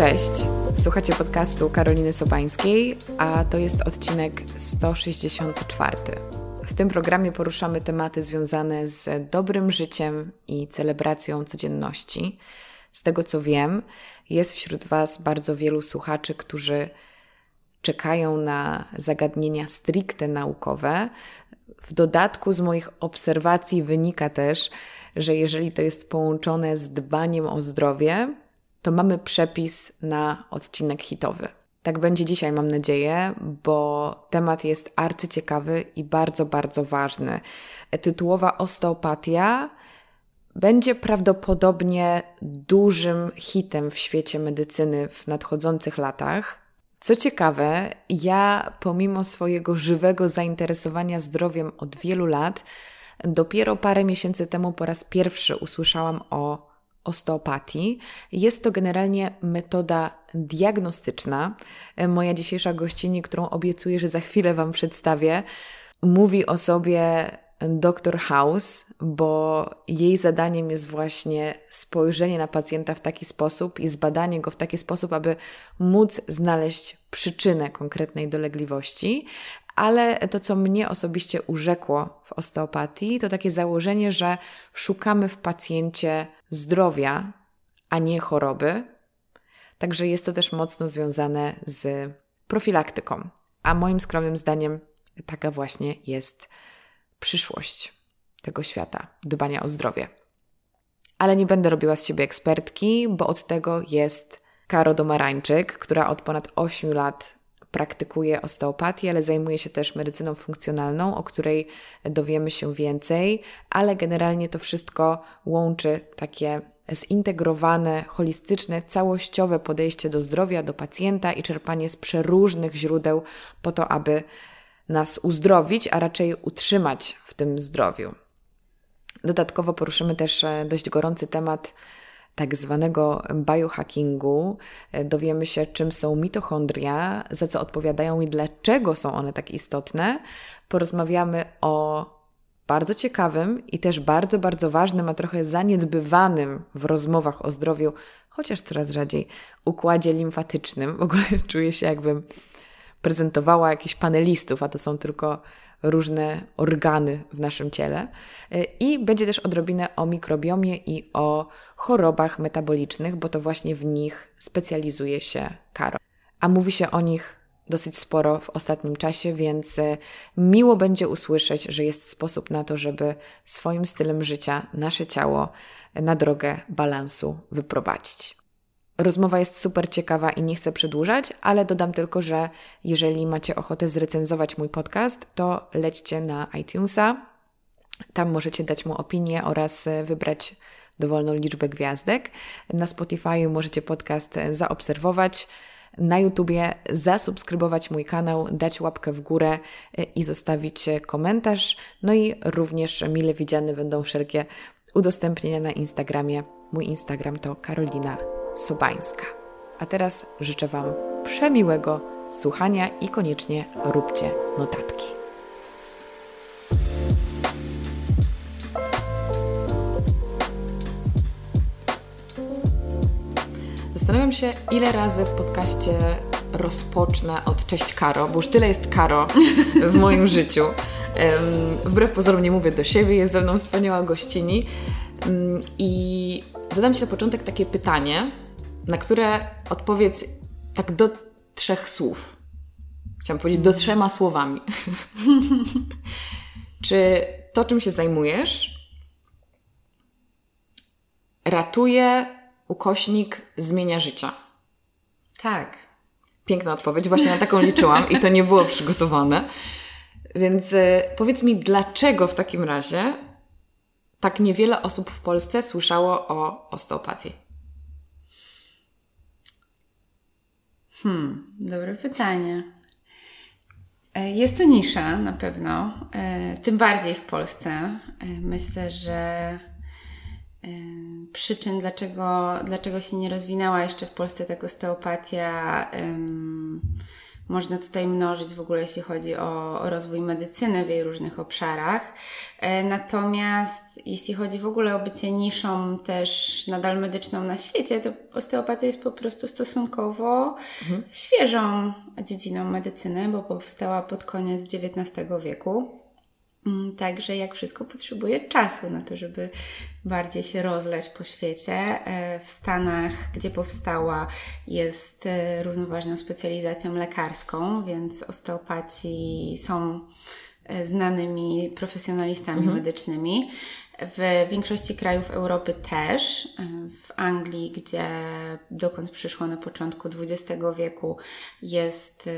Cześć, słuchacie podcastu Karoliny Sobańskiej, a to jest odcinek 164. W tym programie poruszamy tematy związane z dobrym życiem i celebracją codzienności. Z tego co wiem, jest wśród Was bardzo wielu słuchaczy, którzy czekają na zagadnienia stricte naukowe. W dodatku z moich obserwacji wynika też, że jeżeli to jest połączone z dbaniem o zdrowie, to mamy przepis na odcinek hitowy. Tak będzie dzisiaj, mam nadzieję, bo temat jest arcyciekawy i bardzo, bardzo ważny. Tytułowa osteopatia będzie prawdopodobnie dużym hitem w świecie medycyny w nadchodzących latach. Co ciekawe, ja pomimo swojego żywego zainteresowania zdrowiem od wielu lat, dopiero parę miesięcy temu po raz pierwszy usłyszałam o osteopatii. Jest to generalnie metoda diagnostyczna. Moja dzisiejsza gościni, którą obiecuję, że za chwilę Wam przedstawię, mówi o sobie Dr. House, bo jej zadaniem jest właśnie spojrzenie na pacjenta w taki sposób i zbadanie go w taki sposób, aby móc znaleźć przyczynę konkretnej dolegliwości. Ale to, co mnie osobiście urzekło w osteopatii, to takie założenie, że szukamy w pacjencie zdrowia, a nie choroby. Także jest to też mocno związane z profilaktyką. A moim skromnym zdaniem taka właśnie jest przyszłość tego świata, dbania o zdrowie. Ale nie będę robiła z siebie ekspertki, bo od tego jest Karo Domarańczyk, która od ponad 8 lat praktykuje osteopatię, ale zajmuje się też medycyną funkcjonalną, o której dowiemy się więcej, ale generalnie to wszystko łączy takie zintegrowane, holistyczne, całościowe podejście do zdrowia, do pacjenta i czerpanie z przeróżnych źródeł po to, aby nas uzdrowić, a raczej utrzymać w tym zdrowiu. Dodatkowo poruszymy też e, dość gorący temat tak zwanego biohackingu. E, dowiemy się, czym są mitochondria, za co odpowiadają i dlaczego są one tak istotne. Porozmawiamy o bardzo ciekawym i też bardzo, bardzo ważnym, a trochę zaniedbywanym w rozmowach o zdrowiu, chociaż coraz rzadziej, układzie limfatycznym. W ogóle czuję się, jakbym prezentowała jakichś panelistów, a to są tylko różne organy w naszym ciele. I będzie też odrobinę o mikrobiomie i o chorobach metabolicznych, bo to właśnie w nich specjalizuje się Karo. A mówi się o nich dosyć sporo w ostatnim czasie, więc e, miło będzie usłyszeć, że jest sposób na to, żeby swoim stylem życia nasze ciało na drogę balansu wyprowadzić. Rozmowa jest super ciekawa i nie chcę przedłużać, ale dodam tylko, że jeżeli macie ochotę zrecenzować mój podcast, to lećcie na iTunesa. Tam możecie dać mu opinię oraz e, wybrać dowolną liczbę gwiazdek. Na Spotify możecie podcast e, zaobserwować. Na YouTubie zasubskrybować mój kanał, dać łapkę w górę e, i zostawić komentarz. No i również mile widziane będą wszelkie udostępnienia na Instagramie. Mój Instagram to Karolina Sobańska. A teraz życzę Wam przemiłego słuchania i koniecznie róbcie notatki. Zastanawiam się, ile razy w podcaście rozpocznę od Cześć Karo, bo już tyle jest Karo w moim życiu. Wbrew pozorom nie mówię do siebie, jest ze mną wspaniała gościni. I zadam Ci na początek takie pytanie, na które odpowiedz tak do trzech słów. Chciałam powiedzieć do trzema słowami. Czy to, czym się zajmujesz, ratuje ukośnik zmienia życia? Tak. Piękna odpowiedź, właśnie na taką liczyłam i to nie było przygotowane. Więc y, powiedz mi, dlaczego w takim razie tak niewiele osób w Polsce słyszało o osteopatii? Hmm, dobre pytanie. E, jest to nisza na pewno, e, tym bardziej w Polsce. E, myślę, że przyczyn, dlaczego, dlaczego się nie rozwinęła jeszcze w Polsce ta osteopatia, można tutaj mnożyć w ogóle, jeśli chodzi o, o rozwój medycyny w jej różnych obszarach. E, natomiast jeśli chodzi w ogóle o bycie niszą też nadal medyczną na świecie, to osteopatia jest po prostu stosunkowo mhm. świeżą dziedziną medycyny, bo powstała pod koniec XIX wieku. Mm, także jak wszystko potrzebuje czasu na to, żeby bardziej się rozleć po świecie. E, w Stanach, gdzie powstała, jest e, równoważną specjalizacją lekarską, więc osteopaci są e, znanymi profesjonalistami mhm. medycznymi. W większości krajów Europy też. W Anglii, gdzie dokąd przyszło na początku XX wieku, jest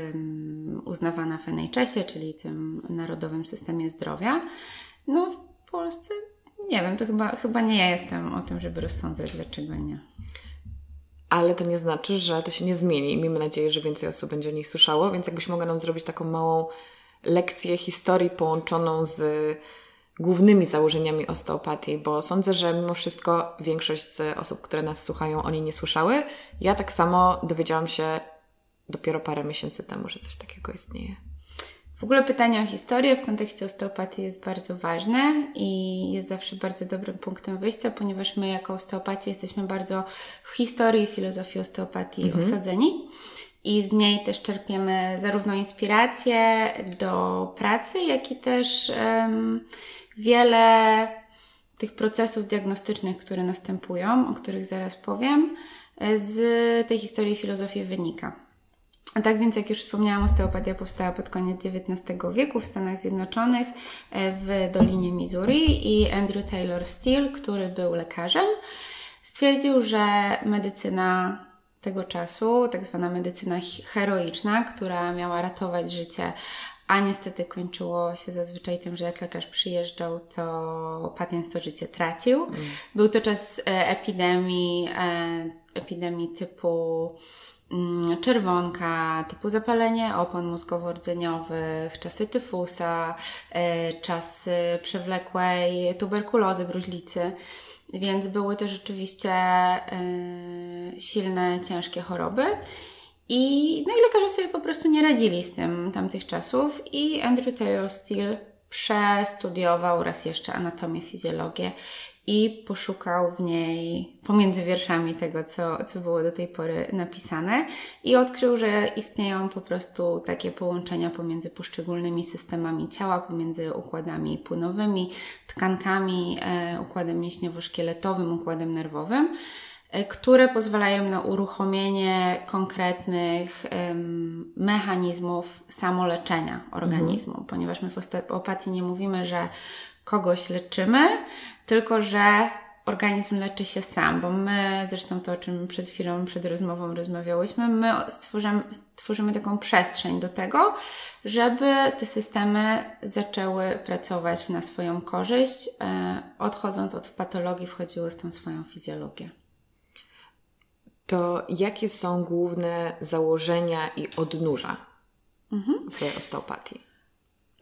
uznawana w NHS-ie, czyli tym Narodowym Systemie Zdrowia. No w Polsce nie wiem, to chyba, chyba nie ja jestem o tym, żeby rozsądzać, dlaczego nie. Ale to nie znaczy, że to się nie zmieni. Miejmy nadzieję, że więcej osób będzie o nich słyszało, więc jakbyś mogła nam zrobić taką małą lekcję historii połączoną z głównymi założeniami osteopatii, bo sądzę, że mimo wszystko większość z osób, które nas słuchają, o niej nie słyszały. Ja tak samo dowiedziałam się dopiero parę miesięcy temu, że coś takiego istnieje. W ogóle pytanie o historię w kontekście osteopatii jest bardzo ważne i jest zawsze bardzo dobrym punktem wyjścia, ponieważ my jako osteopaci jesteśmy bardzo w historii i filozofii osteopatii mhm. osadzeni i z niej też czerpiemy zarówno inspirację do pracy, jak i też um, wiele tych procesów diagnostycznych, które następują, o których zaraz powiem, z tej historii filozofii wynika. A tak więc, jak już wspomniałam, osteopatia powstała pod koniec XIX wieku w Stanach Zjednoczonych e, w Dolinie Missouri i Andrew Taylor Steele, który był lekarzem, stwierdził, że medycyna tego czasu, tak zwana medycyna heroiczna, która miała ratować życie, a niestety kończyło się zazwyczaj tym, że jak lekarz przyjeżdżał, to pacjent to życie tracił. Mm. Był to czas e, epidemii, e, epidemii typu mm, czerwonka, typu zapalenie opon mózgowo-rdzeniowych, czasy tyfusa, e, czasy przewlekłej tuberkulozy, gruźlicy. Więc były to rzeczywiście silne, ciężkie choroby. I, no i lekarze sobie po prostu nie radzili z tym tamtych czasów i Andrew Taylor Steele przestudiował raz jeszcze anatomię, fizjologię i poszukał w niej pomiędzy wierszami tego, co, co było do tej pory napisane i odkrył, że istnieją po prostu takie połączenia pomiędzy poszczególnymi systemami ciała, pomiędzy układami płynowymi, tkankami, e, układem mięśniowo-szkieletowym, układem nerwowym które pozwalają na uruchomienie konkretnych mechanizmów samoleczenia organizmu, mhm. ponieważ my w osteopatii nie mówimy, że kogoś leczymy, tylko że organizm leczy się sam, bo my, zresztą to, o czym przed chwilą, przed rozmową rozmawiałyśmy, my stworzymy, stworzymy taką przestrzeń do tego, żeby te systemy zaczęły pracować na swoją korzyść, e, odchodząc od patologii, wchodziły w tą swoją fizjologię to jakie są główne założenia i odnóża mhm. w osteopatii?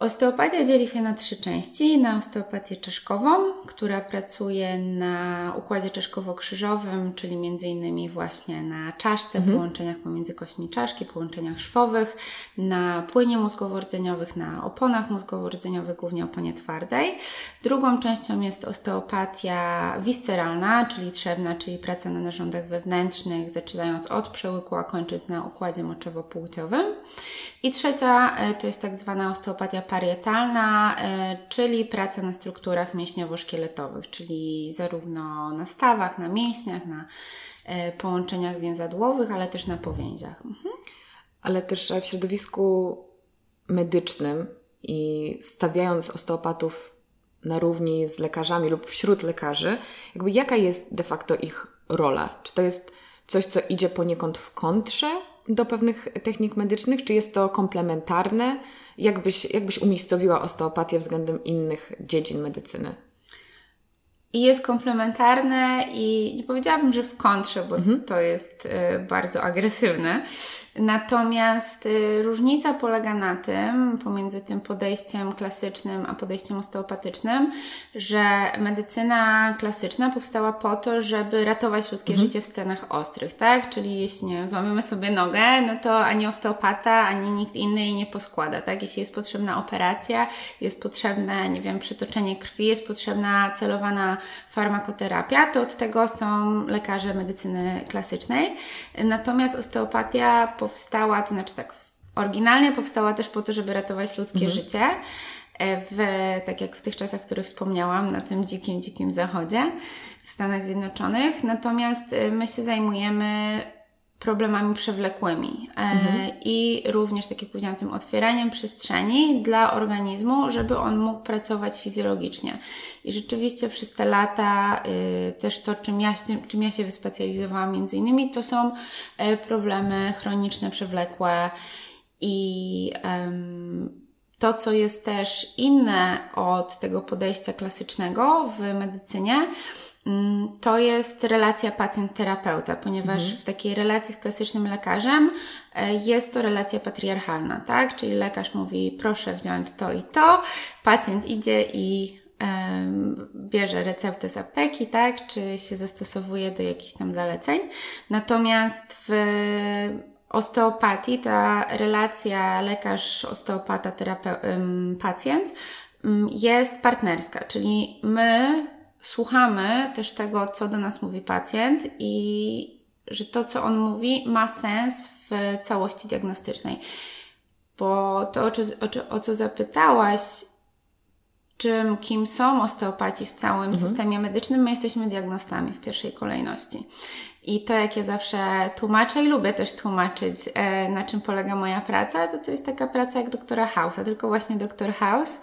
Osteopatia dzieli się na trzy części. Na osteopatię czaszkową, która pracuje na układzie czaszkowo-krzyżowym, czyli między innymi właśnie na czaszce, mhm. połączeniach pomiędzy kośćmi czaszki, połączeniach szwowych, na płynie mózgowo-rdzeniowych, na oponach mózgowo-rdzeniowych, głównie oponie twardej. Drugą częścią jest osteopatia visceralna, czyli trzewna, czyli praca na narządach wewnętrznych, zaczynając od przełyku, a kończyć na układzie moczowo-płuciowym. I trzecia e, to jest tak zwana osteopatia parietalna, e, czyli praca na strukturach mięśniowo-szkieletowych, czyli zarówno na stawach, na mięśniach, na e, połączeniach więzadłowych, ale też na powięziach. Mhm. Ale też w środowisku medycznym i stawiając osteopatów na równi z lekarzami lub wśród lekarzy, jakby jaka jest de facto ich rola? Czy to jest coś, co idzie poniekąd w kontrze do pewnych technik medycznych, czy jest to komplementarne? Jak byś, jak byś umiejscowiła osteopatię względem innych dziedzin medycyny? I jest komplementarne i nie powiedziałabym, że w kontrze, bo mhm. to jest y, bardzo agresywne. Natomiast y, różnica polega na tym, pomiędzy tym podejściem klasycznym a podejściem osteopatycznym, że medycyna klasyczna powstała po to, żeby ratować ludzkie mhm. życie w stanach ostrych, tak? Czyli jeśli, nie wiem, złamiemy sobie nogę, no to ani osteopata, ani nikt inny jej nie poskłada, tak? Jeśli jest potrzebna operacja, jest potrzebne, nie wiem, przytoczenie krwi, jest potrzebna celowana farmakoterapia, to od tego są lekarze medycyny klasycznej. Natomiast osteopatia powstała, to znaczy tak, oryginalnie powstała też po to, żeby ratować ludzkie mhm. życie. E, w, tak jak w tych czasach, o których wspomniałam, na tym dzikim, dzikim zachodzie w Stanach Zjednoczonych. Natomiast e, my się zajmujemy problemami przewlekłymi e, mhm. i również, tak jak powiedziałam, tym otwieraniem przestrzeni dla organizmu, żeby on mógł pracować fizjologicznie. I rzeczywiście przez te lata y, też to, czym ja, czym ja się wyspecjalizowałam między innymi, to są y, problemy chroniczne, przewlekłe i to, co jest też inne od tego podejścia klasycznego w medycynie, to jest relacja pacjent-terapeuta, ponieważ mhm. w takiej relacji z klasycznym lekarzem e, jest to relacja patriarchalna, tak? Czyli lekarz mówi, proszę wziąć to i to, pacjent idzie i bierze receptę z apteki, tak? Czy się zastosowuje do jakichś tam zaleceń. Natomiast w osteopatii ta relacja lekarz-osteopata-pacjent mm, jest partnerska, czyli my słuchamy też tego, co do nas mówi pacjent i że to, co on mówi, ma sens w całości diagnostycznej. Bo to, o co, o, co zapytałaś, czym, kim są osteopaci w całym mhm. systemie medycznym, my jesteśmy diagnostami w pierwszej kolejności. I to, jak ja zawsze tłumaczę i lubię też tłumaczyć, e, na czym polega moja praca, to to jest taka praca jak doktora House'a, tylko właśnie doktor House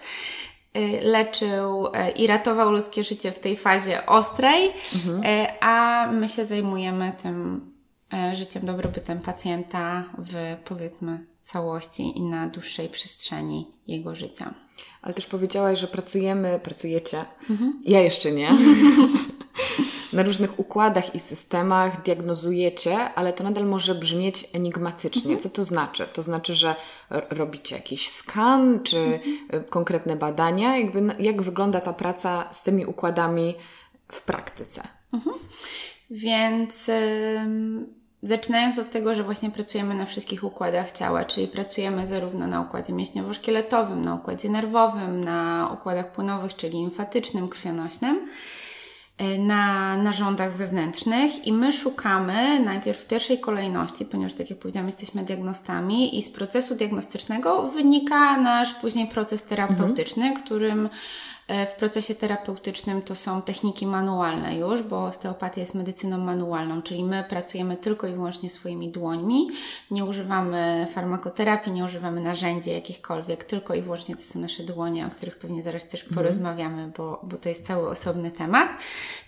leczył y, i ratował ludzkie życie w tej fazie ostrej, mhm. Y, a my się zajmujemy tym życiem, dobrobytem pacjenta w powiedzmy całości i na dłuższej przestrzeni jego życia. Ale też powiedziałaś, że pracujemy, pracujecie. Mhm. Ja jeszcze nie. na różnych układach i systemach diagnozujecie, ale to nadal może brzmieć enigmatycznie. Mhm. Co to znaczy? To znaczy, że robicie jakiś skan, czy mhm. konkretne badania? Jakby, jak wygląda ta praca z tymi układami w praktyce? Mhm. Więc... Zaczynając od tego, że właśnie pracujemy na wszystkich układach ciała, czyli pracujemy zarówno na układzie mięśniowo-szkieletowym, na układzie nerwowym, na układach płynowych, czyli limfatycznym, krwionośnym. E, na narządach wewnętrznych i my szukamy najpierw w pierwszej kolejności, ponieważ tak jak powiedziałam, jesteśmy diagnostami i z procesu diagnostycznego wynika nasz później proces terapeutyczny, mhm. którym w procesie terapeutycznym to są techniki manualne już, bo osteopatia jest medycyną manualną, czyli my pracujemy tylko i wyłącznie swoimi dłońmi, nie używamy farmakoterapii, nie używamy narzędzi jakichkolwiek, tylko i wyłącznie to są nasze dłonie, o których pewnie zaraz też mhm. porozmawiamy, bo, bo to jest cały osobny temat.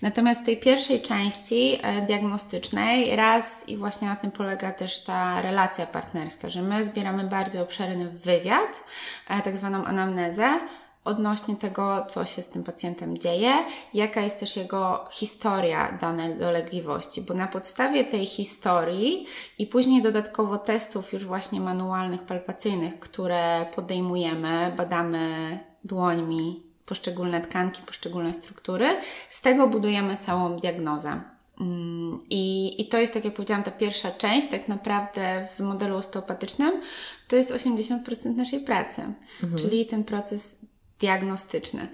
Natomiast w tej pierwszej części e, diagnostycznej raz i właśnie na tym polega też ta relacja partnerska, że my zbieramy bardzo obszerny wywiad, e, tak zwaną anamnezę, odnośnie tego, co się z tym pacjentem dzieje, jaka jest też jego historia danej dolegliwości, bo na podstawie tej historii i później dodatkowo testów już właśnie manualnych, palpacyjnych, które podejmujemy, badamy dłońmi poszczególne tkanki, poszczególne struktury, z tego budujemy całą diagnozę. Mm, I, I to jest, tak jak powiedziałam, ta pierwsza część, tak naprawdę w modelu osteopatycznym, to jest 80% naszej pracy. Mhm. Czyli ten proces diagnostyczny.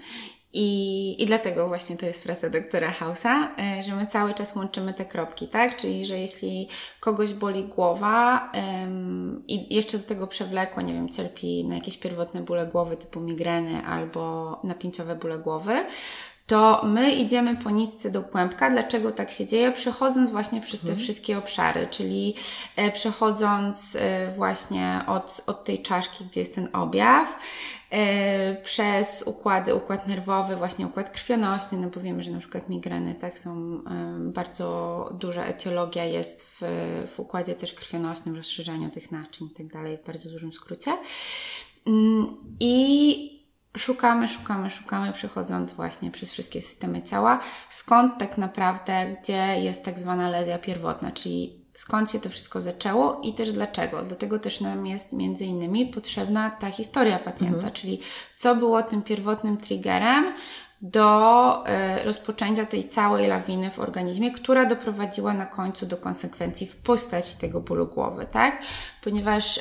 I, I dlatego właśnie to jest praca doktora Hausa, e, że my cały czas łączymy te kropki, tak? Czyli, że jeśli kogoś boli głowa ym, i jeszcze do tego przewlekło, nie wiem, cierpi na jakieś pierwotne bóle głowy typu migreny albo napięciowe bóle głowy, to my idziemy po nitce do kłębka. Dlaczego tak się dzieje? Przechodząc właśnie przez te mhm. wszystkie obszary, czyli e, przechodząc e, właśnie od, od tej czaszki, gdzie jest ten objaw, e, przez układy, układ nerwowy, właśnie układ krwionośny, no bo wiemy, że na przykład migreny, tak, są bardzo duża etiologia jest w, w układzie też krwionośnym, rozszerzaniu tych naczyń i tak dalej, w bardzo dużym skrócie. Mm, I szukamy, szukamy, szukamy, przechodząc właśnie przez wszystkie systemy ciała, skąd tak naprawdę, gdzie jest tak zwana lezja pierwotna, czyli skąd się to wszystko zaczęło i też dlaczego. Dlatego też nam jest między innymi potrzebna ta historia pacjenta, mhm. czyli co było tym pierwotnym triggerem do y, rozpoczęcia tej całej lawiny w organizmie, która doprowadziła na końcu do konsekwencji w postaci tego bólu głowy, tak? Ponieważ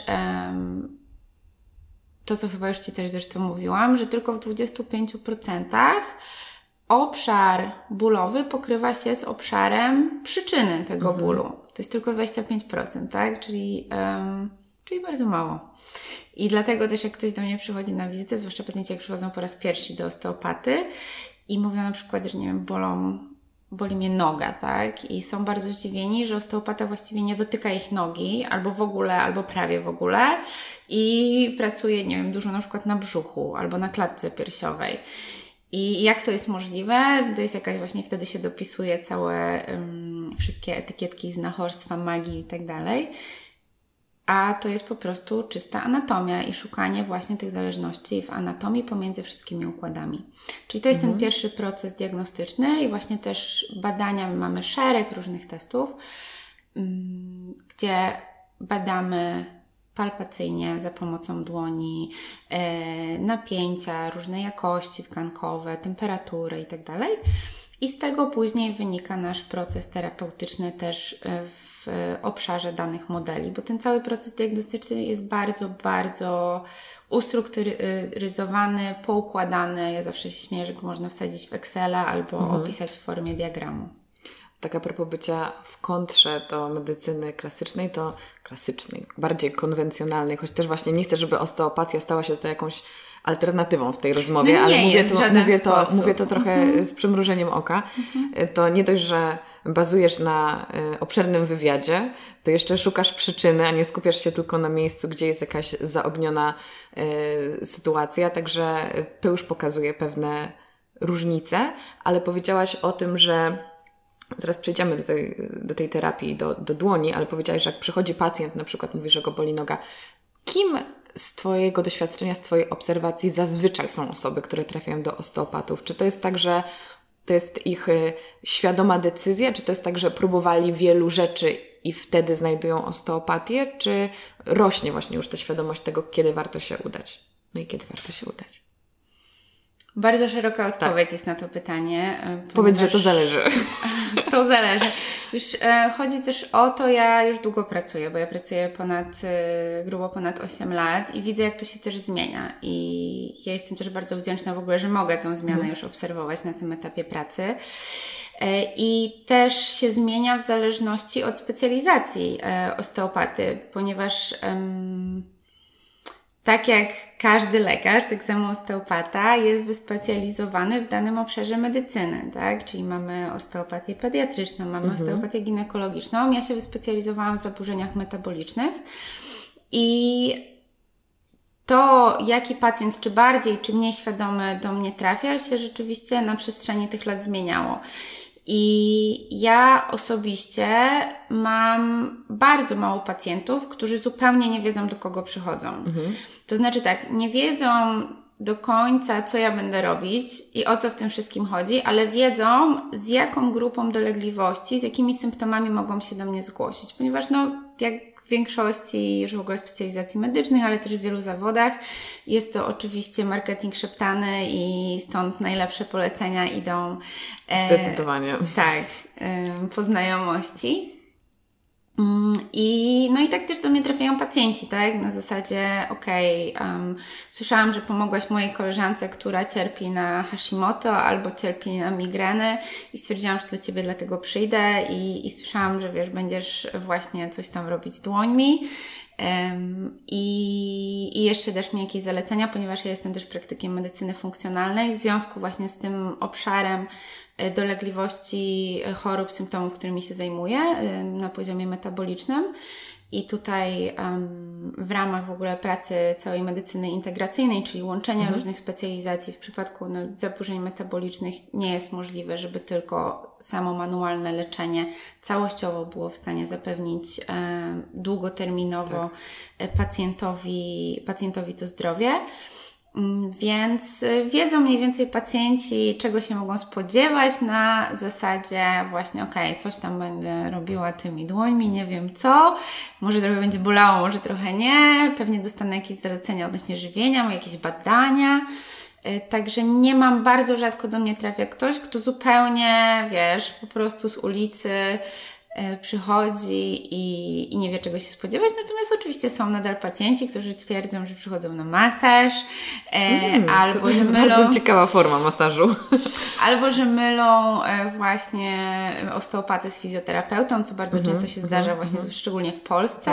to, co chyba już Ci też zresztą mówiłam, że tylko w 25% obszar bólowy pokrywa się z obszarem przyczyny tego mhm. bólu. To jest tylko 25%, tak? Czyli, um, czyli bardzo mało. I dlatego też jak ktoś do mnie przychodzi na wizytę, zwłaszcza pacjenci jak przychodzą po raz pierwszy do osteopaty i mówią na przykład, że nie wiem, bolą boli mnie noga, tak? I są bardzo zdziwieni, że osteopata właściwie nie dotyka ich nogi, albo w ogóle, albo prawie w ogóle i pracuje, nie wiem, dużo na przykład na brzuchu albo na klatce piersiowej. I jak to jest możliwe? To jest jakaś właśnie wtedy się dopisuje całe um, wszystkie etykietki znachorstwa, magii i tak dalej a to jest po prostu czysta anatomia i szukanie właśnie tych zależności w anatomii pomiędzy wszystkimi układami. Czyli to jest mhm. ten pierwszy proces diagnostyczny i właśnie też badania, mamy szereg różnych testów, mm, gdzie badamy palpacyjnie za pomocą dłoni, e, napięcia, różne jakości tkankowe, temperatury itd. Tak I z tego później wynika nasz proces terapeutyczny też e, w w obszarze danych modeli, bo ten cały proces diagnostyczny jest bardzo, bardzo ustrukturyzowany, poukładany. Ja zawsze się śmieję, że go można wsadzić w Excela albo mhm. opisać w formie diagramu. Tak a propos bycia w kontrze do medycyny klasycznej, to klasycznej, bardziej konwencjonalnej, choć też właśnie nie chcę, żeby osteopatia stała się to jakąś alternatywą w tej rozmowie, no ale mówię to, mówię, to, mówię to trochę mhm. z przymrużeniem oka. To nie dość, że bazujesz na y, obszernym wywiadzie, to jeszcze szukasz przyczyny, a nie skupiasz się tylko na miejscu, gdzie jest jakaś zaogniona y, sytuacja, także to już pokazuje pewne różnice, ale powiedziałaś o tym, że Zaraz przejdziemy do tej, do tej terapii, do, do dłoni, ale powiedziałaś, że jak przychodzi pacjent, na przykład mówisz, że go boli noga, kim z Twojego doświadczenia, z Twojej obserwacji zazwyczaj są osoby, które trafiają do osteopatów? Czy to jest tak, że to jest ich y, świadoma decyzja, czy to jest tak, że próbowali wielu rzeczy i wtedy znajdują osteopatię, czy rośnie właśnie już ta świadomość tego, kiedy warto się udać? No i kiedy warto się udać? Bardzo szeroka odpowiedź tak. jest na to pytanie. Ponieważ... Powiedz, że to zależy. to zależy. Już e, chodzi też o to, ja już długo pracuję, bo ja pracuję ponad, e, grubo ponad 8 lat i widzę, jak to się też zmienia. I ja jestem też bardzo wdzięczna w ogóle, że mogę tę zmianę mhm. już obserwować na tym etapie pracy. E, I też się zmienia w zależności od specjalizacji osteopaty, ponieważ tak jak każdy lekarz, tak samo osteopata jest wyspecjalizowany w danym obszarze medycyny, tak? Czyli mamy osteopatię pediatryczną, mamy mhm. osteopatię ginekologiczną. Ja się wyspecjalizowałam w zaburzeniach metabolicznych i to, jaki pacjent, czy bardziej, czy mniej świadomy do mnie trafia, się rzeczywiście na przestrzeni tych lat zmieniało. I ja osobiście mam bardzo mało pacjentów, którzy zupełnie nie wiedzą, do kogo przychodzą. Mhm. To znaczy tak, nie wiedzą do końca, co ja będę robić i o co w tym wszystkim chodzi, ale wiedzą, z jaką grupą dolegliwości, z jakimi symptomami mogą się do mnie zgłosić, ponieważ no, jak w większości już w ogóle specjalizacji medycznych, ale też w wielu zawodach. Jest to oczywiście marketing szeptany i stąd najlepsze polecenia idą. E, Zdecydowanie. Tak, e, po znajomości. Mm, I, no i tak też do mnie trafiają pacjenci, tak? Na zasadzie, okej, okay, um, słyszałam, że pomogłaś mojej koleżance, która cierpi na Hashimoto albo cierpi na migreny i stwierdziłam, że do Ciebie dlatego przyjdę i, i słyszałam, że wiesz, będziesz właśnie coś tam robić dłońmi. Um, i, I jeszcze dasz mi jakieś zalecenia, ponieważ ja jestem też praktykiem medycyny funkcjonalnej, w związku właśnie z tym obszarem dolegliwości e, chorób, symptomów, którymi się zajmuję e, na poziomie metabolicznym. I tutaj um, w ramach w ogóle pracy całej medycyny integracyjnej, czyli łączenia mhm. różnych specjalizacji w przypadku no, zaburzeń metabolicznych nie jest możliwe, żeby tylko samo manualne leczenie całościowo było w stanie zapewnić e, długoterminowo tak. pacjentowi, pacjentowi to zdrowie. Mm, więc y, wiedzą mniej więcej pacjenci, czego się mogą spodziewać na zasadzie właśnie, ok, coś tam będę robiła tymi dłońmi, nie wiem co, może trochę będzie bolało, może trochę nie, pewnie dostanę jakieś zalecenia odnośnie żywienia, jakieś badania. Y, także nie mam, bardzo rzadko do mnie trafia ktoś, kto zupełnie, wiesz, po prostu z ulicy przychodzi i, i, nie wie czego się spodziewać. Natomiast oczywiście są nadal pacjenci, którzy twierdzą, że przychodzą na masaż, e, mm, albo to jest mylą, bardzo ciekawa forma masażu. Albo że mylą e, właśnie osteopatę z fizjoterapeutą, co bardzo mm -hmm, często się zdarza mm -hmm. właśnie mhm. szczególnie w Polsce.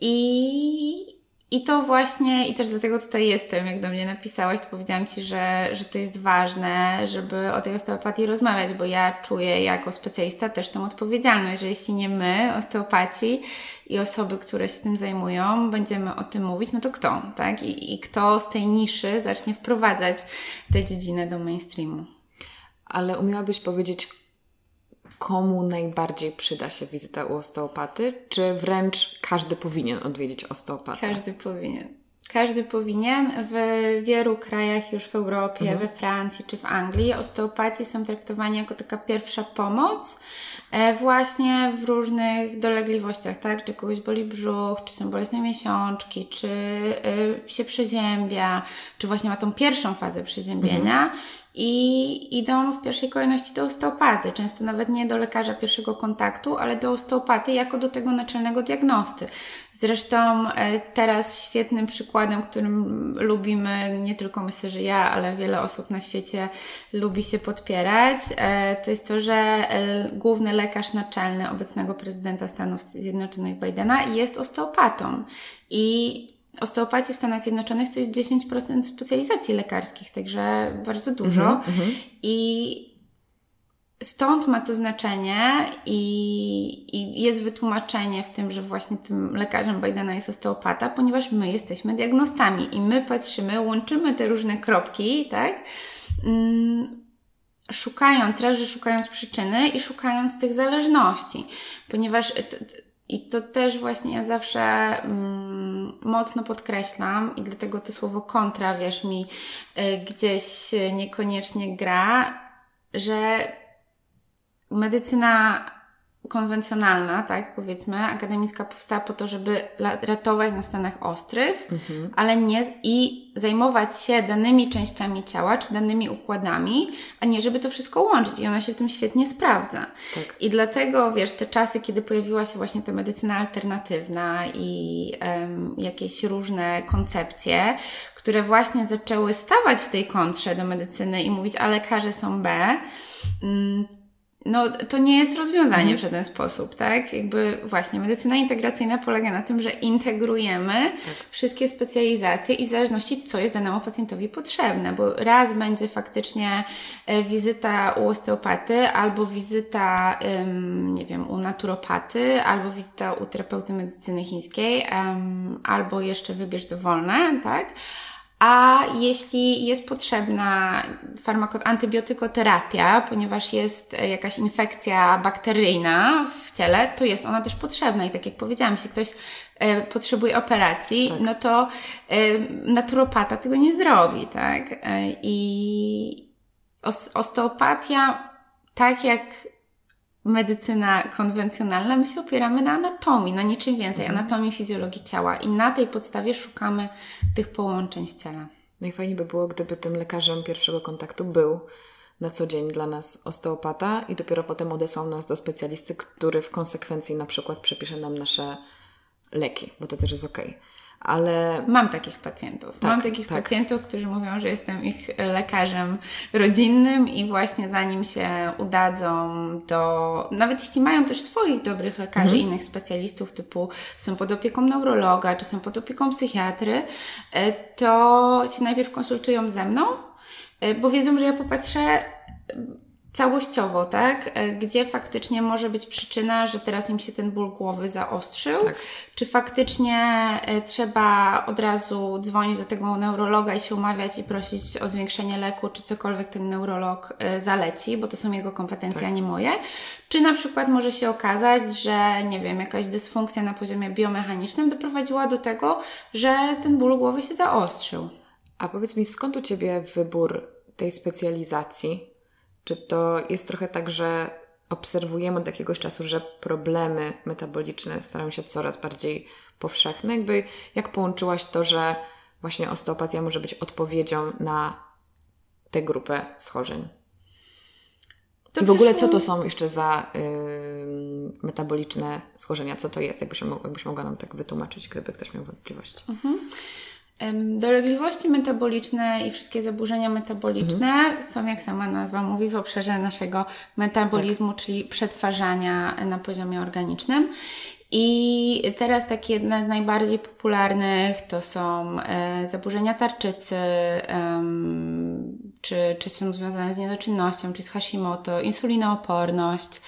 I, i to właśnie, i też dlatego tutaj jestem, jak do mnie napisałaś, to powiedziałam Ci, że, że to jest ważne, żeby o tej osteopatii rozmawiać, bo ja czuję jako specjalista też tą odpowiedzialność, że jeśli nie my, osteopaci i osoby, które się tym zajmują, będziemy o tym mówić, no to kto, tak? I, i kto z tej niszy zacznie wprowadzać tę dziedzinę do mainstreamu. Ale umiałabyś powiedzieć, komu najbardziej przyda się wizyta u osteopaty, czy wręcz każdy powinien odwiedzić osteopatę? Każdy powinien. Każdy powinien. W wielu krajach już w Europie, mhm. we Francji czy w Anglii osteopaci są traktowani jako taka pierwsza pomoc e, właśnie w różnych dolegliwościach, tak? Czy kogoś boli brzuch, czy są bolesne miesiączki, czy e, się przeziębia, czy właśnie ma tą pierwszą fazę przeziębienia. Mhm i idą w pierwszej kolejności do osteopaty, często nawet nie do lekarza pierwszego kontaktu, ale do osteopaty jako do tego naczelnego diagnosty. Zresztą e, teraz świetnym przykładem, którym lubimy, nie tylko myślę, że ja, ale wiele osób na świecie lubi się podpierać, e, to jest to, że e, główny lekarz naczelny obecnego prezydenta Stanów Zjednoczonych Bidena jest osteopatą. I osteopatii w Stanach Zjednoczonych to jest 10% specjalizacji lekarskich, także bardzo dużo. Mm -hmm. I stąd ma to znaczenie i, i, jest wytłumaczenie w tym, że właśnie tym lekarzem Bidena jest osteopata, ponieważ my jesteśmy diagnostami i my patrzymy, łączymy te różne kropki, tak? Mm, szukając, raz, że szukając przyczyny i szukając tych zależności, ponieważ i to też właśnie ja zawsze mm, mocno podkreślam i dlatego to słowo kontra, wiesz, mi y, gdzieś niekoniecznie gra, że medycyna konwencjonalna, tak powiedzmy, akademicka powstała po to, żeby ratować na stanach ostrych, mhm. ale nie i zajmować się danymi częściami ciała, czy danymi układami, a nie żeby to wszystko łączyć i ona się w tym świetnie sprawdza. Tak. I dlatego, wiesz, te czasy, kiedy pojawiła się właśnie ta medycyna alternatywna i um, jakieś różne koncepcje, które właśnie zaczęły stawać w tej kontrze do medycyny i mówić, a lekarze są B, um, no, to nie jest rozwiązanie mhm. w żaden sposób, tak? Jakby właśnie medycyna integracyjna polega na tym, że integrujemy tak. wszystkie specjalizacje i w zależności, co jest danemu pacjentowi potrzebne, bo raz będzie faktycznie e, wizyta u osteopaty, albo wizyta, nie wiem, u naturopaty, albo wizyta u terapeuty medycyny chińskiej, albo jeszcze wybierz dowolne, tak? A jeśli jest potrzebna farmako- antybiotykoterapia, ponieważ jest e, jakaś infekcja bakteryjna w ciele, to jest ona też potrzebna. I tak jak powiedziałam, jeśli ktoś e, potrzebuje operacji, tak. no to e, naturopata tego nie zrobi, tak? I osteopatia, tak jak medycyna konwencjonalna, my się opieramy na anatomii, na niczym więcej, mhm. anatomii fizjologii ciała i na tej podstawie szukamy tych połączeń w ciele. Najfajniej by było, gdyby tym lekarzem pierwszego kontaktu był na co dzień dla nas osteopata i dopiero potem odesłał nas do specjalisty, który w konsekwencji na przykład przepisze nam nasze leki, bo to też jest okej. Okay ale mam takich pacjentów. Tak, mam takich tak. pacjentów, którzy mówią, że jestem ich lekarzem rodzinnym i właśnie zanim się udadzą do, nawet jeśli mają też swoich dobrych lekarzy, mhm. innych specjalistów, typu są pod opieką neurologa, czy są pod opieką psychiatry, e, to się najpierw konsultują ze mną, e, bo wiedzą, że ja popatrzę całościowo, tak? E, gdzie faktycznie może być przyczyna, że teraz im się ten ból głowy zaostrzył? Tak. Czy faktycznie e, trzeba od razu dzwonić do tego neurologa i się umawiać i prosić o zwiększenie leku, czy cokolwiek ten neurolog e, zaleci, bo to są jego kompetencje, tak. a nie moje? Czy na przykład może się okazać, że nie wiem, jakaś dysfunkcja na poziomie biomechanicznym doprowadziła do tego, że ten ból głowy się zaostrzył? A powiedz mi, skąd u Ciebie wybór tej specjalizacji? Czy to jest trochę tak, że obserwujemy od jakiegoś czasu, że problemy metaboliczne starają się coraz bardziej powszechne? Jakby jak połączyłaś to, że właśnie osteopatia może być odpowiedzią na tę grupę schorzeń? To I w ogóle co to są jeszcze za yy, metaboliczne schorzenia? Co to jest? Jakbyś, jakbyś mogła nam tak wytłumaczyć, gdyby ktoś miał wątpliwości. Mhm. Dolegliwości metaboliczne i wszystkie zaburzenia metaboliczne mhm. są, jak sama nazwa mówi, w obszarze naszego metabolizmu, tak. czyli przetwarzania na poziomie organicznym. I teraz takie jedne z najbardziej popularnych to są e, zaburzenia tarczycy, e, czy, czy są związane z niedoczynnością, czy z Hashimoto, insulinooporność,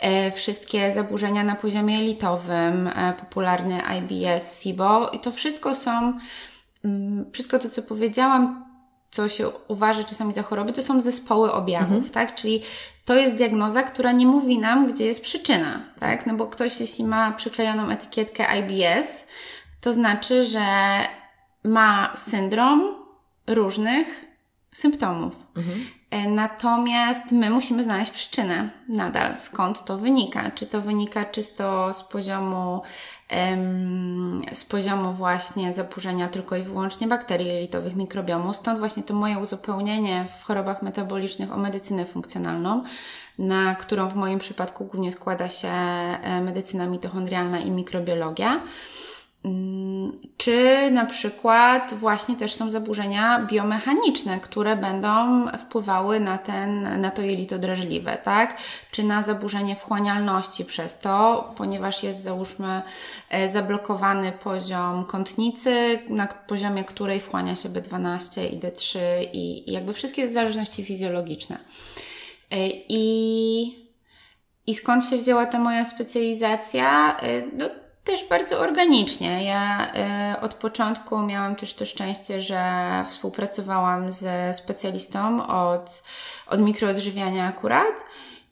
e, wszystkie zaburzenia na poziomie elitowym, e, popularny IBS, SIBO i to wszystko są wszystko to, co powiedziałam, co się uważa czasami za choroby, to są zespoły objawów, mhm. tak? Czyli to jest diagnoza, która nie mówi nam, gdzie jest przyczyna, tak? No bo ktoś, jeśli ma przyklejoną etykietkę IBS, to znaczy, że ma syndrom różnych symptomów. Mhm. E, natomiast my musimy znaleźć przyczynę nadal, skąd to wynika. Czy to wynika czysto z poziomu, z poziomu właśnie zaburzenia tylko i wyłącznie bakterii jelitowych, mikrobiomu. Stąd właśnie to moje uzupełnienie w chorobach metabolicznych o medycynę funkcjonalną, na którą w moim przypadku głównie składa się e, medycyna mitochondrialna i mikrobiologia. Mm, czy na przykład właśnie też są zaburzenia biomechaniczne, które będą wpływały na, ten, na to jelito drażliwe, tak? Czy na zaburzenie wchłanialności przez to, ponieważ jest załóżmy e, zablokowany poziom kątnicy, na poziomie której wchłania się B12 i D3 i, jakby wszystkie zależności fizjologiczne. E, I, I skąd się wzięła ta moja specjalizacja? E, no, też bardzo organicznie. Ja y, od początku miałam też to szczęście, że współpracowałam ze specjalistą od, od mikroodżywiania akurat.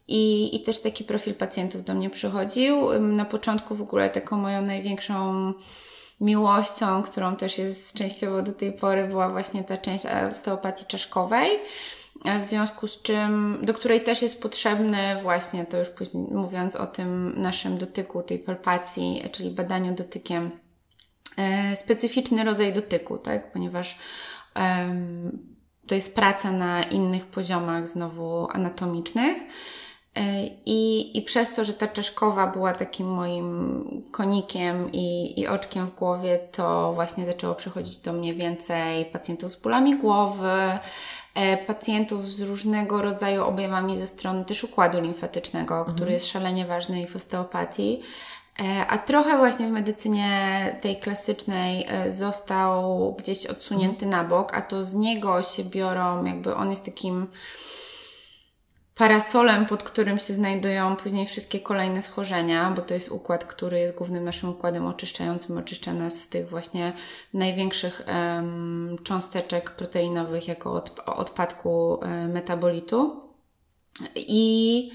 I, I też taki profil pacjentów do mnie przychodził. Na początku w ogóle taką moją największą miłością, którą też jest częściowo do tej pory, była właśnie ta część osteopatii czaszkowej w związku z czym, do której też jest potrzebny właśnie, to już później mówiąc o tym naszym dotyku, tej palpacji, czyli badaniu dotykiem, e, specyficzny rodzaj dotyku, tak? Ponieważ to jest praca na innych poziomach znowu anatomicznych. E, I, I przez to, że ta czaszkowa była takim moim konikiem i, i oczkiem w głowie, to właśnie zaczęło przychodzić do mnie więcej pacjentów z bólami głowy, E, pacjentów z różnego rodzaju objawami ze strony też układu limfatycznego, mhm. który jest szalenie ważny i w osteopatii. E, a trochę właśnie w medycynie tej klasycznej e, został gdzieś odsunięty na bok, a to z niego się biorą, jakby on jest takim parasolem, pod którym się znajdują później wszystkie kolejne schorzenia, bo to jest układ, który jest głównym naszym układem oczyszczającym, oczyszcza nas z tych właśnie największych um, cząsteczek proteinowych jako od, odpadku um, metabolitu. I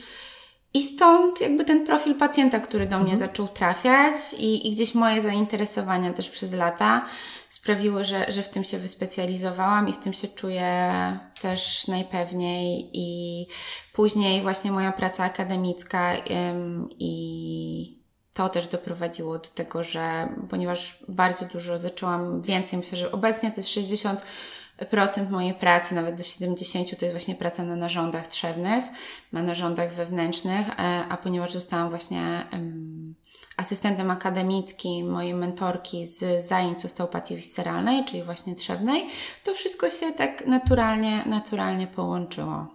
i stąd jakby ten profil pacjenta, który do mnie mhm. zaczął trafiać i, i gdzieś moje zainteresowania też przez lata sprawiły, że, że w tym się wyspecjalizowałam i w tym się czuję też najpewniej i później właśnie moja praca akademicka ym, i to też doprowadziło do tego, że ponieważ bardzo dużo zaczęłam więcej, myślę, że obecnie to jest 60 procent mojej pracy, nawet do 70, to jest właśnie praca na narządach trzewnych, na narządach wewnętrznych, e, a ponieważ zostałam właśnie asystentem akademickim mojej mentorki z zajęć osteopatii visceralnej, czyli właśnie trzewnej, to wszystko się tak naturalnie, naturalnie połączyło.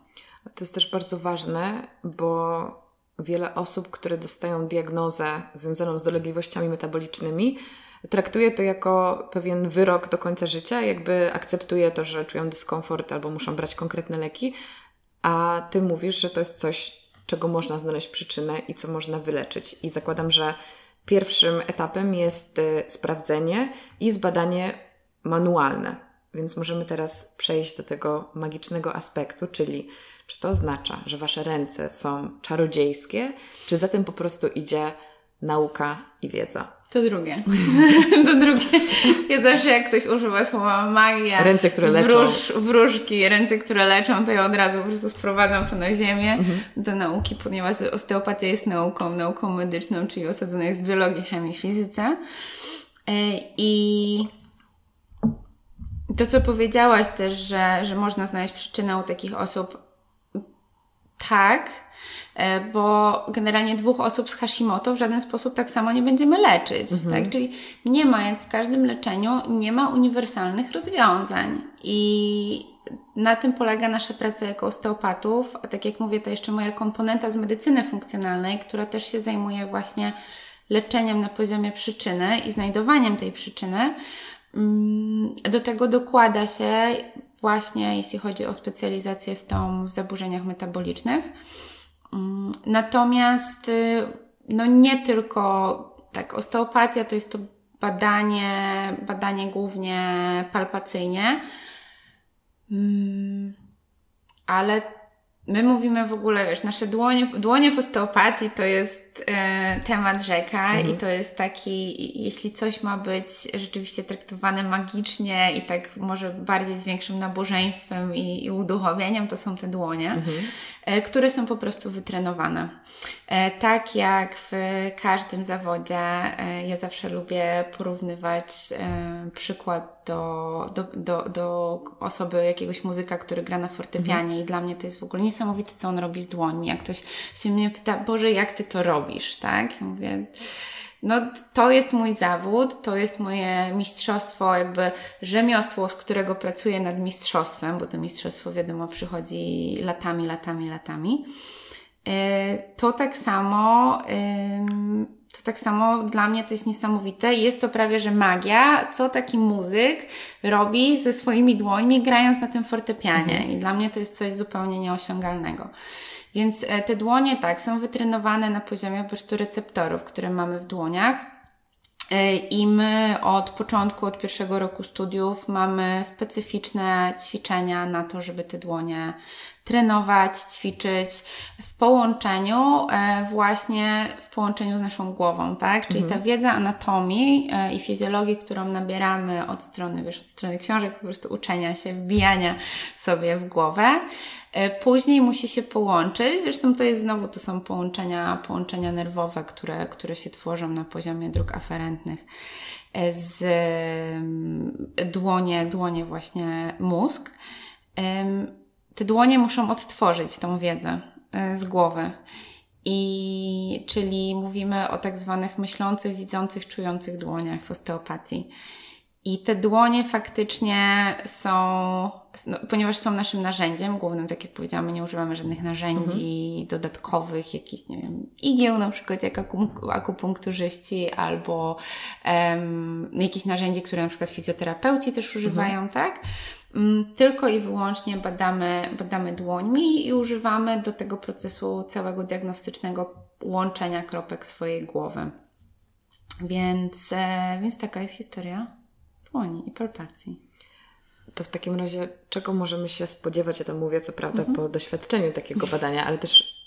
To jest też bardzo ważne, bo wiele osób, które dostają diagnozę związaną z dolegliwościami metabolicznymi, traktuje to jako pewien wyrok do końca życia, jakby akceptuje to, że czują dyskomfort albo muszą brać konkretne leki, a ty mówisz, że to jest coś, czego można znaleźć przyczynę i co można wyleczyć. I zakładam, że pierwszym etapem jest y, sprawdzenie i zbadanie manualne. Więc możemy teraz przejść do tego magicznego aspektu, czyli czy to oznacza, że wasze ręce są czarodziejskie, czy za tym po prostu idzie nauka i wiedza. To drugie. to drugie. Ja zawsze jak ktoś używa słowa magia, ręce, które leczą. Wróż, wróżki, ręce, które leczą, to ja od razu po prostu sprowadzam to na ziemię mhm. do nauki, ponieważ osteopatia jest nauką, nauką medyczną, czyli osadzona jest w biologii, chemii, fizyce. E, I to, co powiedziałaś też, że, że można znaleźć przyczynę u takich osób, tak, bo generalnie dwóch osób z Hashimoto w żaden sposób tak samo nie będziemy leczyć. Mhm. Tak? Czyli nie ma, jak w każdym leczeniu, nie ma uniwersalnych rozwiązań. I na tym polega nasza praca jako osteopatów, a tak jak mówię, to jeszcze moja komponenta z medycyny funkcjonalnej, która też się zajmuje właśnie leczeniem na poziomie przyczyny i znajdowaniem tej przyczyny. Mm, do tego dokłada się właśnie, jeśli chodzi o specjalizację w, tą, w zaburzeniach metabolicznych. Mm, natomiast y, no nie tylko tak, osteopatia to jest to badanie, badanie głównie palpacyjnie, mm, ale my mówimy w ogóle, wiesz, nasze dłonie, dłonie w osteopatii to jest e, temat rzeka mhm. i to jest taki, jeśli coś ma być rzeczywiście traktowane magicznie i tak może bardziej z większym nabożeństwem i, i uduchowieniem, to są te dłonie, mhm. e, które są po prostu wytrenowane. E, tak jak w każdym zawodzie, e, ja zawsze lubię porównywać e, przykład do, do, do, do osoby, jakiegoś muzyka, który gra na fortepianie mhm. i dla mnie to jest w ogóle niesamowite, co on robi z dłońmi. Jak ktoś się mnie pyta, Boże, jak Ty to robisz, tak? Ja mówię... No, to jest mój zawód, to jest moje mistrzostwo, jakby rzemiosło, z którego pracuję nad mistrzostwem, bo to mistrzostwo, wiadomo, przychodzi latami, latami, latami. E, to tak samo, to tak samo dla mnie to jest niesamowite. Jest to prawie, że magia, co taki muzyk robi ze swoimi dłońmi, grając na tym fortepianie. Mhm. I dla mnie to jest coś zupełnie nieosiągalnego. Więc e, te dłonie, tak, są wytrenowane na poziomie po prostu receptorów, które mamy w dłoniach. E, I my od początku, od pierwszego roku studiów mamy specyficzne ćwiczenia na to, żeby te dłonie trenować, ćwiczyć w połączeniu e, właśnie w połączeniu z naszą głową, tak? Czyli mhm. ta wiedza anatomii e, i fizjologii, którą nabieramy od strony, wiesz, od strony książek, po prostu uczenia się, wbijania sobie w głowę. E, później musi się połączyć, zresztą to jest znowu, to są połączenia, połączenia nerwowe, które, które się tworzą na poziomie dróg aferentnych z dłonie, dłonie właśnie mózg te dłonie muszą odtworzyć tą wiedzę e, z głowy. I czyli mówimy o tak zwanych myślących, widzących, czujących dłoniach w osteopatii. I te dłonie faktycznie są, no, ponieważ są naszym narzędziem głównym, tak jak powiedziałam, my nie używamy żadnych narzędzi mhm. dodatkowych, jakichś, nie wiem, igieł na przykład jak akupunkturzyści albo um, jakichś narzędzi, które na przykład fizjoterapeuci też używają, mhm. tak? Mm, tylko i wyłącznie badamy, badamy dłońmi i używamy do tego procesu całego diagnostycznego łączenia kropek swojej głowy. Więc, e, więc taka jest historia dłoni i palpacji. To w takim razie, czego możemy się spodziewać? Ja to mówię, co prawda, mhm. po doświadczeniu takiego badania, ale też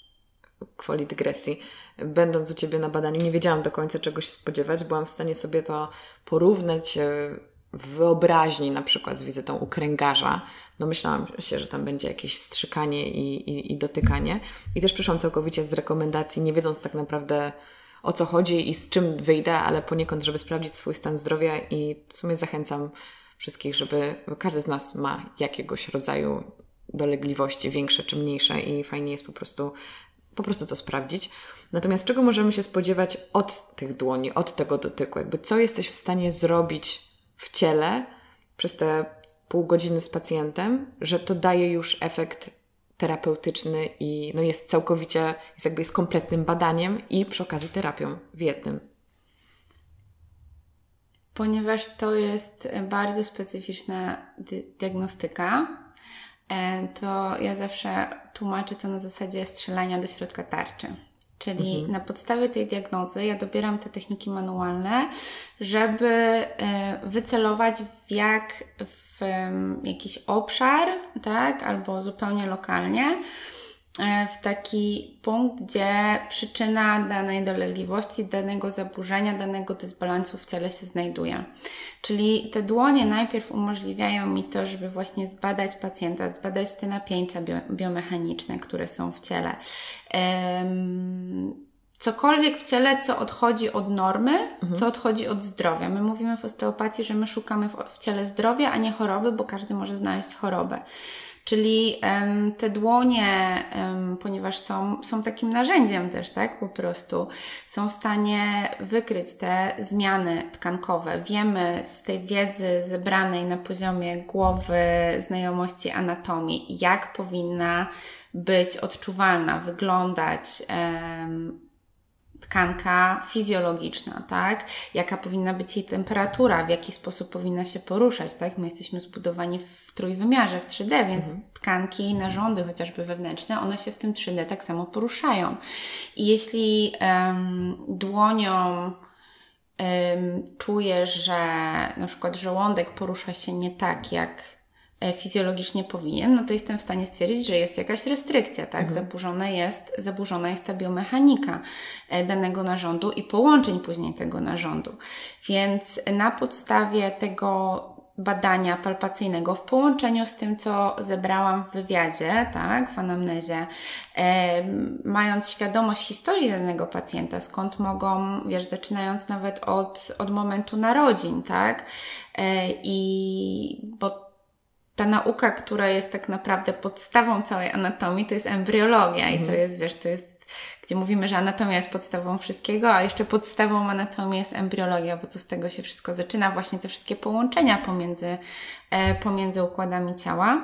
kwoli dygresji. Będąc u Ciebie na badaniu, nie wiedziałam do końca, czego się spodziewać. Byłam w stanie sobie to porównać e, wyobraźni, na przykład z wizytą u kręgarza. No myślałam się, że tam będzie jakieś strzykanie i, i, i dotykanie. I też przyszłam całkowicie z rekomendacji, nie wiedząc tak naprawdę o co chodzi i z czym wyjdę, ale poniekąd, żeby sprawdzić swój stan zdrowia i w sumie zachęcam wszystkich, żeby każdy z nas ma jakiegoś rodzaju dolegliwości, większe czy mniejsze i fajnie jest po prostu, po prostu to sprawdzić. Natomiast czego możemy się spodziewać od tych dłoni, od tego dotyku? Jakby co jesteś w stanie zrobić w ciele przez te pół godziny z pacjentem, że to daje już efekt terapeutyczny i no jest całkowicie, jest jakby jest kompletnym badaniem i przy okazji terapią w jednym. Ponieważ to jest bardzo specyficzna diagnostyka, e, to ja zawsze tłumaczę to na zasadzie strzelania do środka tarczy. Czyli mhm. na podstawie tej diagnozy ja dobieram te techniki manualne, żeby e, wycelować w jak w jakiś obszar, tak, albo zupełnie lokalnie, w taki punkt, gdzie przyczyna danej dolegliwości, danego zaburzenia, danego dysbalansu w ciele się znajduje. Czyli te dłonie najpierw umożliwiają mi to, żeby właśnie zbadać pacjenta, zbadać te napięcia biomechaniczne, które są w ciele. Um, cokolwiek w ciele, co odchodzi od normy, mhm. co odchodzi od zdrowia. My mówimy w osteopatii, że my szukamy w, w ciele zdrowia, a nie choroby, bo każdy może znaleźć chorobę. Czyli um, te dłonie, um, ponieważ są, są takim narzędziem też, tak, po prostu, są w stanie wykryć te zmiany tkankowe. Wiemy z tej wiedzy zebranej na poziomie głowy, znajomości anatomii, jak powinna być odczuwalna, wyglądać um, tkanka fizjologiczna, tak? Jaka powinna być jej temperatura, w jaki sposób powinna się poruszać, tak? My jesteśmy zbudowani w trójwymiarze, w 3D, więc mhm. tkanki, narządy chociażby wewnętrzne, one się w tym 3D tak samo poruszają. I jeśli um, dłonią um, czujesz, że na przykład żołądek porusza się nie tak, jak fizjologicznie powinien, no to jestem w stanie stwierdzić, że jest jakaś restrykcja, tak? Mhm. Zaburzona, jest, zaburzona jest ta biomechanika e, danego narządu i połączeń później tego narządu. Więc na podstawie tego badania palpacyjnego w połączeniu z tym, co zebrałam w wywiadzie, tak, w anamnezie, e, mając świadomość historii danego pacjenta, skąd mogą, wiesz, zaczynając nawet od, od momentu narodzin, tak, e, i bo ta nauka, która jest tak naprawdę podstawą całej anatomii, to jest embryologia mhm. i to mhm. jest, wiesz, to jest, gdzie mówimy, że anatomia jest podstawą wszystkiego, a jeszcze podstawą anatomii jest embriologia, bo to z tego się wszystko zaczyna, właśnie te wszystkie połączenia pomiędzy, e, pomiędzy układami ciała.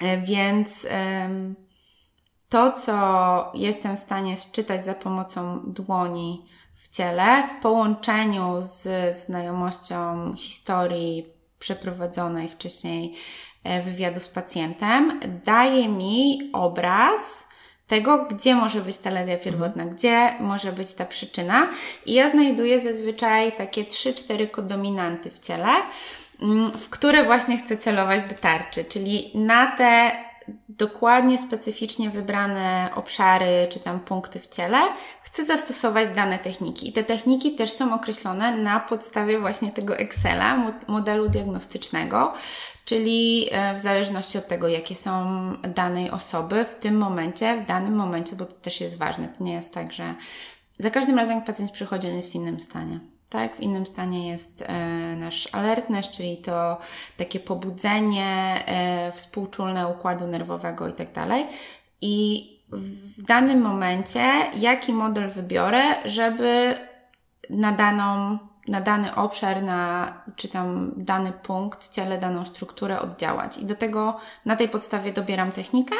E, więc to, co jestem w stanie sczytać za pomocą dłoni w ciele, w połączeniu z znajomością historii przeprowadzonej wcześniej e, wywiadu z pacjentem, daje mi obraz tego, gdzie może być ta lezja pierwotna, mhm. gdzie może być ta przyczyna. I ja znajduję zazwyczaj takie 3-4 kodominanty w ciele, mm, w które właśnie chcę celować do tarczy, czyli na te dokładnie, specyficznie wybrane obszary czy tam punkty w ciele, chcę zastosować dane techniki. I te techniki też są określone na podstawie właśnie tego Excela, modelu diagnostycznego, czyli e, w zależności od tego, jakie są danej osoby w tym momencie, w danym momencie, bo to też jest ważne. To nie jest tak, że za każdym razem, jak pacjent przychodzi, on jest w innym stanie. Tak, w innym stanie jest e, nasz alertness, czyli to takie pobudzenie e, współczulne układu nerwowego i tak dalej. I w danym momencie, jaki model wybiorę, żeby na daną na dany obszar, na, czy tam dany punkt w ciele, daną strukturę oddziałać. I do tego, na tej podstawie dobieram technikę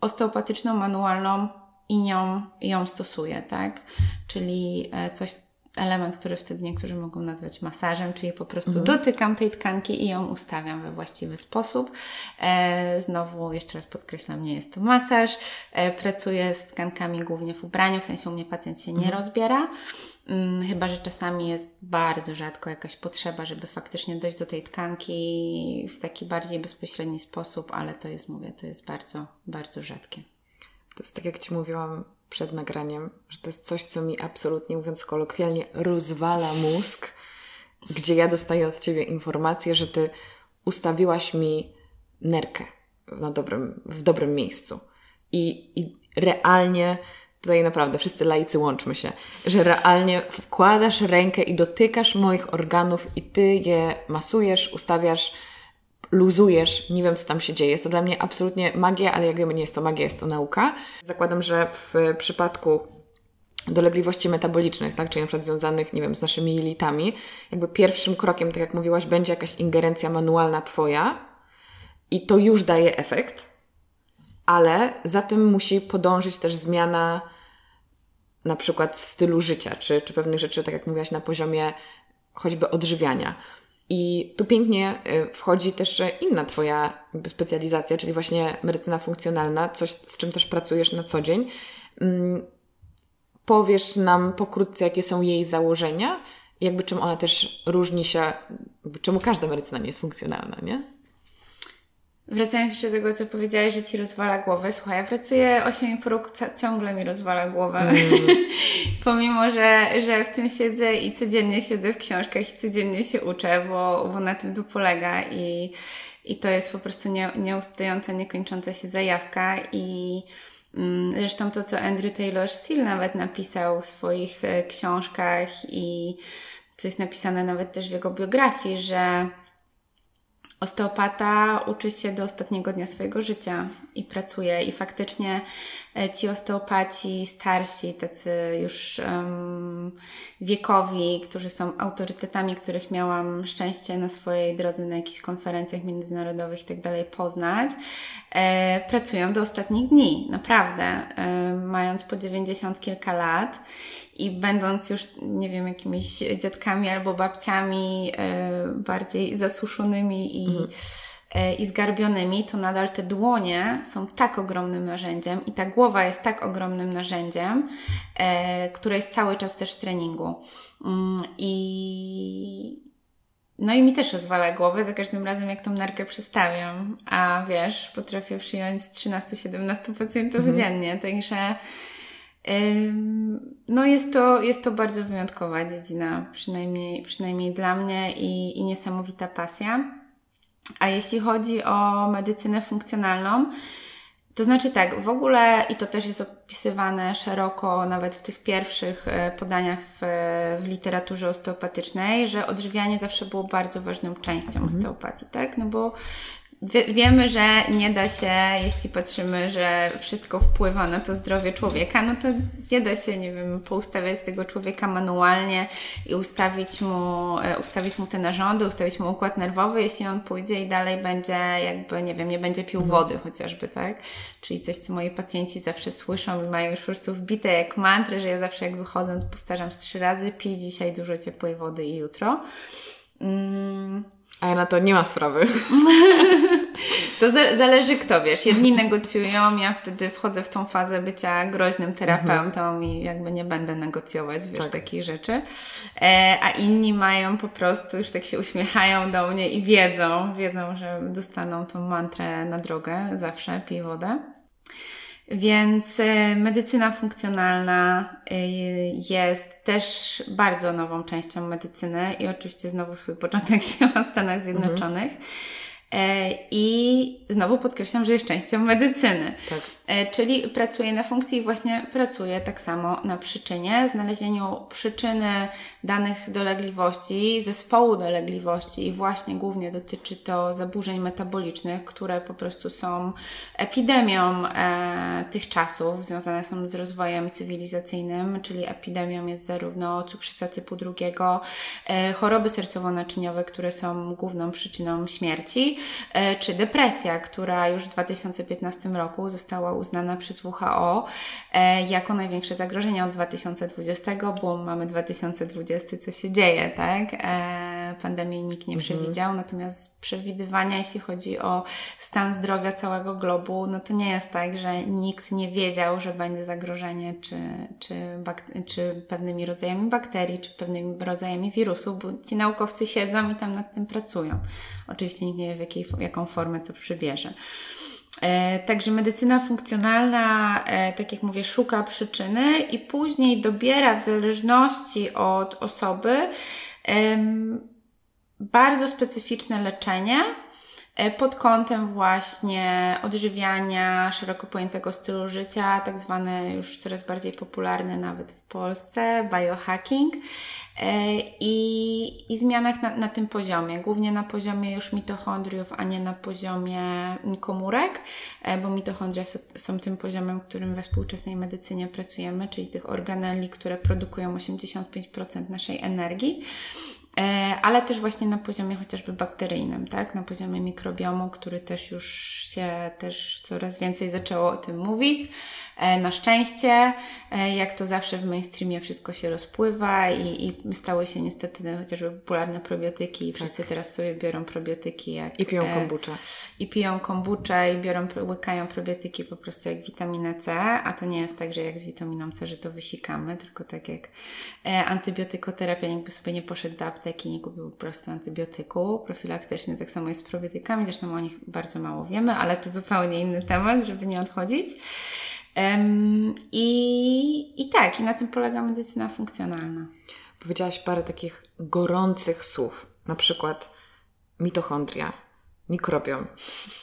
osteopatyczną, manualną i nią, ją stosuję, tak? Czyli e, coś, element, który wtedy niektórzy mogą nazwać masażem, czyli po prostu mhm. dotykam tej tkanki i ją ustawiam we właściwy sposób. E, znowu, jeszcze raz podkreślam, nie jest to masaż. E, pracuję z tkankami głównie w ubraniu, w sensie u mnie pacjent się nie mhm. rozbiera. Hmm, chyba, że czasami jest bardzo rzadko jakaś potrzeba, żeby faktycznie dojść do tej tkanki w taki bardziej bezpośredni sposób, ale to jest, mówię, to jest bardzo, bardzo rzadkie. To jest tak, jak Ci mówiłam przed nagraniem, że to jest coś, co mi absolutnie, mówiąc kolokwialnie, rozwala mózg, gdzie ja dostaję od Ciebie informację, że Ty ustawiłaś mi nerkę na dobrym, w dobrym miejscu. I, I realnie, tutaj naprawdę wszyscy laicy łączmy się, że realnie wkładasz rękę i dotykasz moich organów i Ty je masujesz, ustawiasz luzujesz, nie wiem co tam się dzieje. Jest to dla mnie absolutnie magia, ale jak wiemy, nie jest to magia, jest to nauka. Zakładam, że w przypadku dolegliwości metabolicznych, tak, czyli na przykład związanych, nie wiem, z naszymi jelitami, jakby pierwszym krokiem, tak jak mówiłaś, będzie jakaś ingerencja manualna Twoja i to już daje efekt, ale za tym musi podążyć też zmiana na przykład stylu życia, czy, czy pewnych rzeczy, tak jak mówiłaś, na poziomie choćby odżywiania. I tu pięknie y, wchodzi też inna Twoja specjalizacja, czyli właśnie medycyna funkcjonalna, coś z czym też pracujesz na co dzień. Mm, powiesz nam pokrótce, jakie są jej założenia, jakby czym ona też różni się, czemu każda medycyna nie jest funkcjonalna, nie? Wracając jeszcze do tego, co powiedziałeś, że ci rozwala głowę. Słuchaj, ja pracuję 8,5 roku, ciągle mi rozwala głowę. Mm. Pomimo, że, że w tym siedzę i codziennie siedzę w książkach i codziennie się uczę, bo, bo na tym to polega i, i to jest po prostu nie, nieustająca, niekończąca się zajawka i mm, Zresztą to, co Andrew Taylor Steele nawet napisał w swoich e, książkach i co jest napisane nawet też w jego biografii, że Osteopata uczy się do ostatniego dnia swojego życia i pracuje, i faktycznie e, ci osteopaci starsi, tacy już um, wiekowi, którzy są autorytetami, których miałam szczęście na swojej drodze na jakichś konferencjach międzynarodowych i tak dalej poznać, e, pracują do ostatnich dni, naprawdę, e, mając po 90 kilka lat i będąc już, nie wiem, jakimiś dziadkami albo babciami e, bardziej zasuszonymi i, mhm. e, i zgarbionymi, to nadal te dłonie są tak ogromnym narzędziem i ta głowa jest tak ogromnym narzędziem, e, które jest cały czas też w treningu. Mm, I, no i mi też rozwala głowę za każdym razem, jak tą narkę przystawiam. A wiesz, potrafię przyjąć 13-17 pacjentów mhm. dziennie, także no jest to, jest to bardzo wyjątkowa dziedzina, przynajmniej, przynajmniej dla mnie i, i niesamowita pasja. A jeśli chodzi o medycynę funkcjonalną, to znaczy tak, w ogóle, i to też jest opisywane szeroko, nawet w tych pierwszych e, podaniach w, w literaturze osteopatycznej, że odżywianie zawsze było bardzo ważną częścią mhm. osteopatii, tak? No bo wiemy, że nie da się, jeśli patrzymy, że wszystko wpływa na to zdrowie człowieka, no to nie da się, nie wiem, poustawiać tego człowieka manualnie i ustawić mu, e, ustawić mu te narządy, ustawić mu układ nerwowy, jeśli on pójdzie i dalej będzie jakby, nie wiem, nie będzie pił mhm. wody chociażby, tak? Czyli coś, co moi pacjenci zawsze słyszą i mają już po prostu wbite jak mantry, że ja zawsze jak wychodzę, to powtarzam z trzy razy, pij dzisiaj dużo ciepłej wody i jutro. Mm a ja na to nie ma sprawy. To zależy kto, wiesz. Jedni negocjują, ja wtedy wchodzę w tą fazę bycia groźnym terapeutą mhm. i jakby nie będę negocjować, wiesz, tak. takich rzeczy. E, a inni mają po prostu, już tak się uśmiechają do mnie i wiedzą, wiedzą, że dostaną tą mantrę na drogę zawsze, pij wodę. Więc e, medycyna funkcjonalna e, jest też bardzo nową częścią medycyny i oczywiście znowu swój początek się ma w Stanach Zjednoczonych. Mhm. E, I znowu podkreślam, że jest częścią medycyny. Tak. E, czyli pracuję na funkcji i właśnie pracuję tak samo na przyczynie, znalezieniu przyczyny danych dolegliwości, zespołu dolegliwości i właśnie głównie dotyczy to zaburzeń metabolicznych, które po prostu są epidemią e, tych czasów, związane są z rozwojem cywilizacyjnym, czyli epidemią jest zarówno cukrzyca typu drugiego, choroby sercowo-naczyniowe, które są główną przyczyną śmierci, czy depresja, która już w 2015 roku została uznana przez WHO e, jako największe zagrożenie od 2020, bo mamy 2020, co się dzieje, tak? E, pandemii nikt nie mhm. przewidział, natomiast przewidywania, jeśli chodzi o stan zdrowia całego globu, no to nie jest tak, że nikt nie wiedział, że będzie zagrożenie czy, czy, czy pewnymi rodzajami bakterii, czy pewnymi rodzajami wirusów, bo ci naukowcy siedzą i tam nad tym pracują. Oczywiście nikt nie wie, jakiej, jaką formę to przybierze. E, także medycyna funkcjonalna, e, tak jak mówię, szuka przyczyny i później dobiera w zależności od osoby bardzo specyficzne leczenie e, pod kątem właśnie odżywiania, szeroko pojętego stylu życia, tak zwane już coraz bardziej popularne nawet w Polsce, biohacking. E, i, i zmianach na, na tym poziomie, głównie na poziomie już mitochondriów, a nie na poziomie komórek, e, bo mitochondria są tym poziomem, którym we współczesnej medycynie pracujemy, czyli tych organeli, które produkują 85% naszej energii. E, ale też właśnie na poziomie chociażby bakteryjnym, tak? Na poziomie mikrobiomu, który też już się też coraz więcej zaczęło o tym mówić. E, na szczęście, e, jak to zawsze w mainstreamie wszystko się rozpływa i, i stały się niestety chociażby popularne probiotyki i wszyscy tak. teraz sobie biorą probiotyki jak... I piją kombucze. I piją kombucze i biorą, łykają probiotyki po prostu jak witaminę C, a to nie jest tak, że jak z witaminą C, że to wysikamy, tylko tak jak antybiotykoterapia, jakby sobie nie poszedł do apteki apteki nie kupił po prostu antybiotyku profilaktycznie. Tak samo jest z probiotykami, zresztą o nich bardzo mało wiemy, ale to zupełnie inny temat, żeby nie odchodzić. I, I tak, i na tym polega medycyna funkcjonalna. Powiedziałaś parę takich gorących słów, na przykład mitochondria, mikrobiom,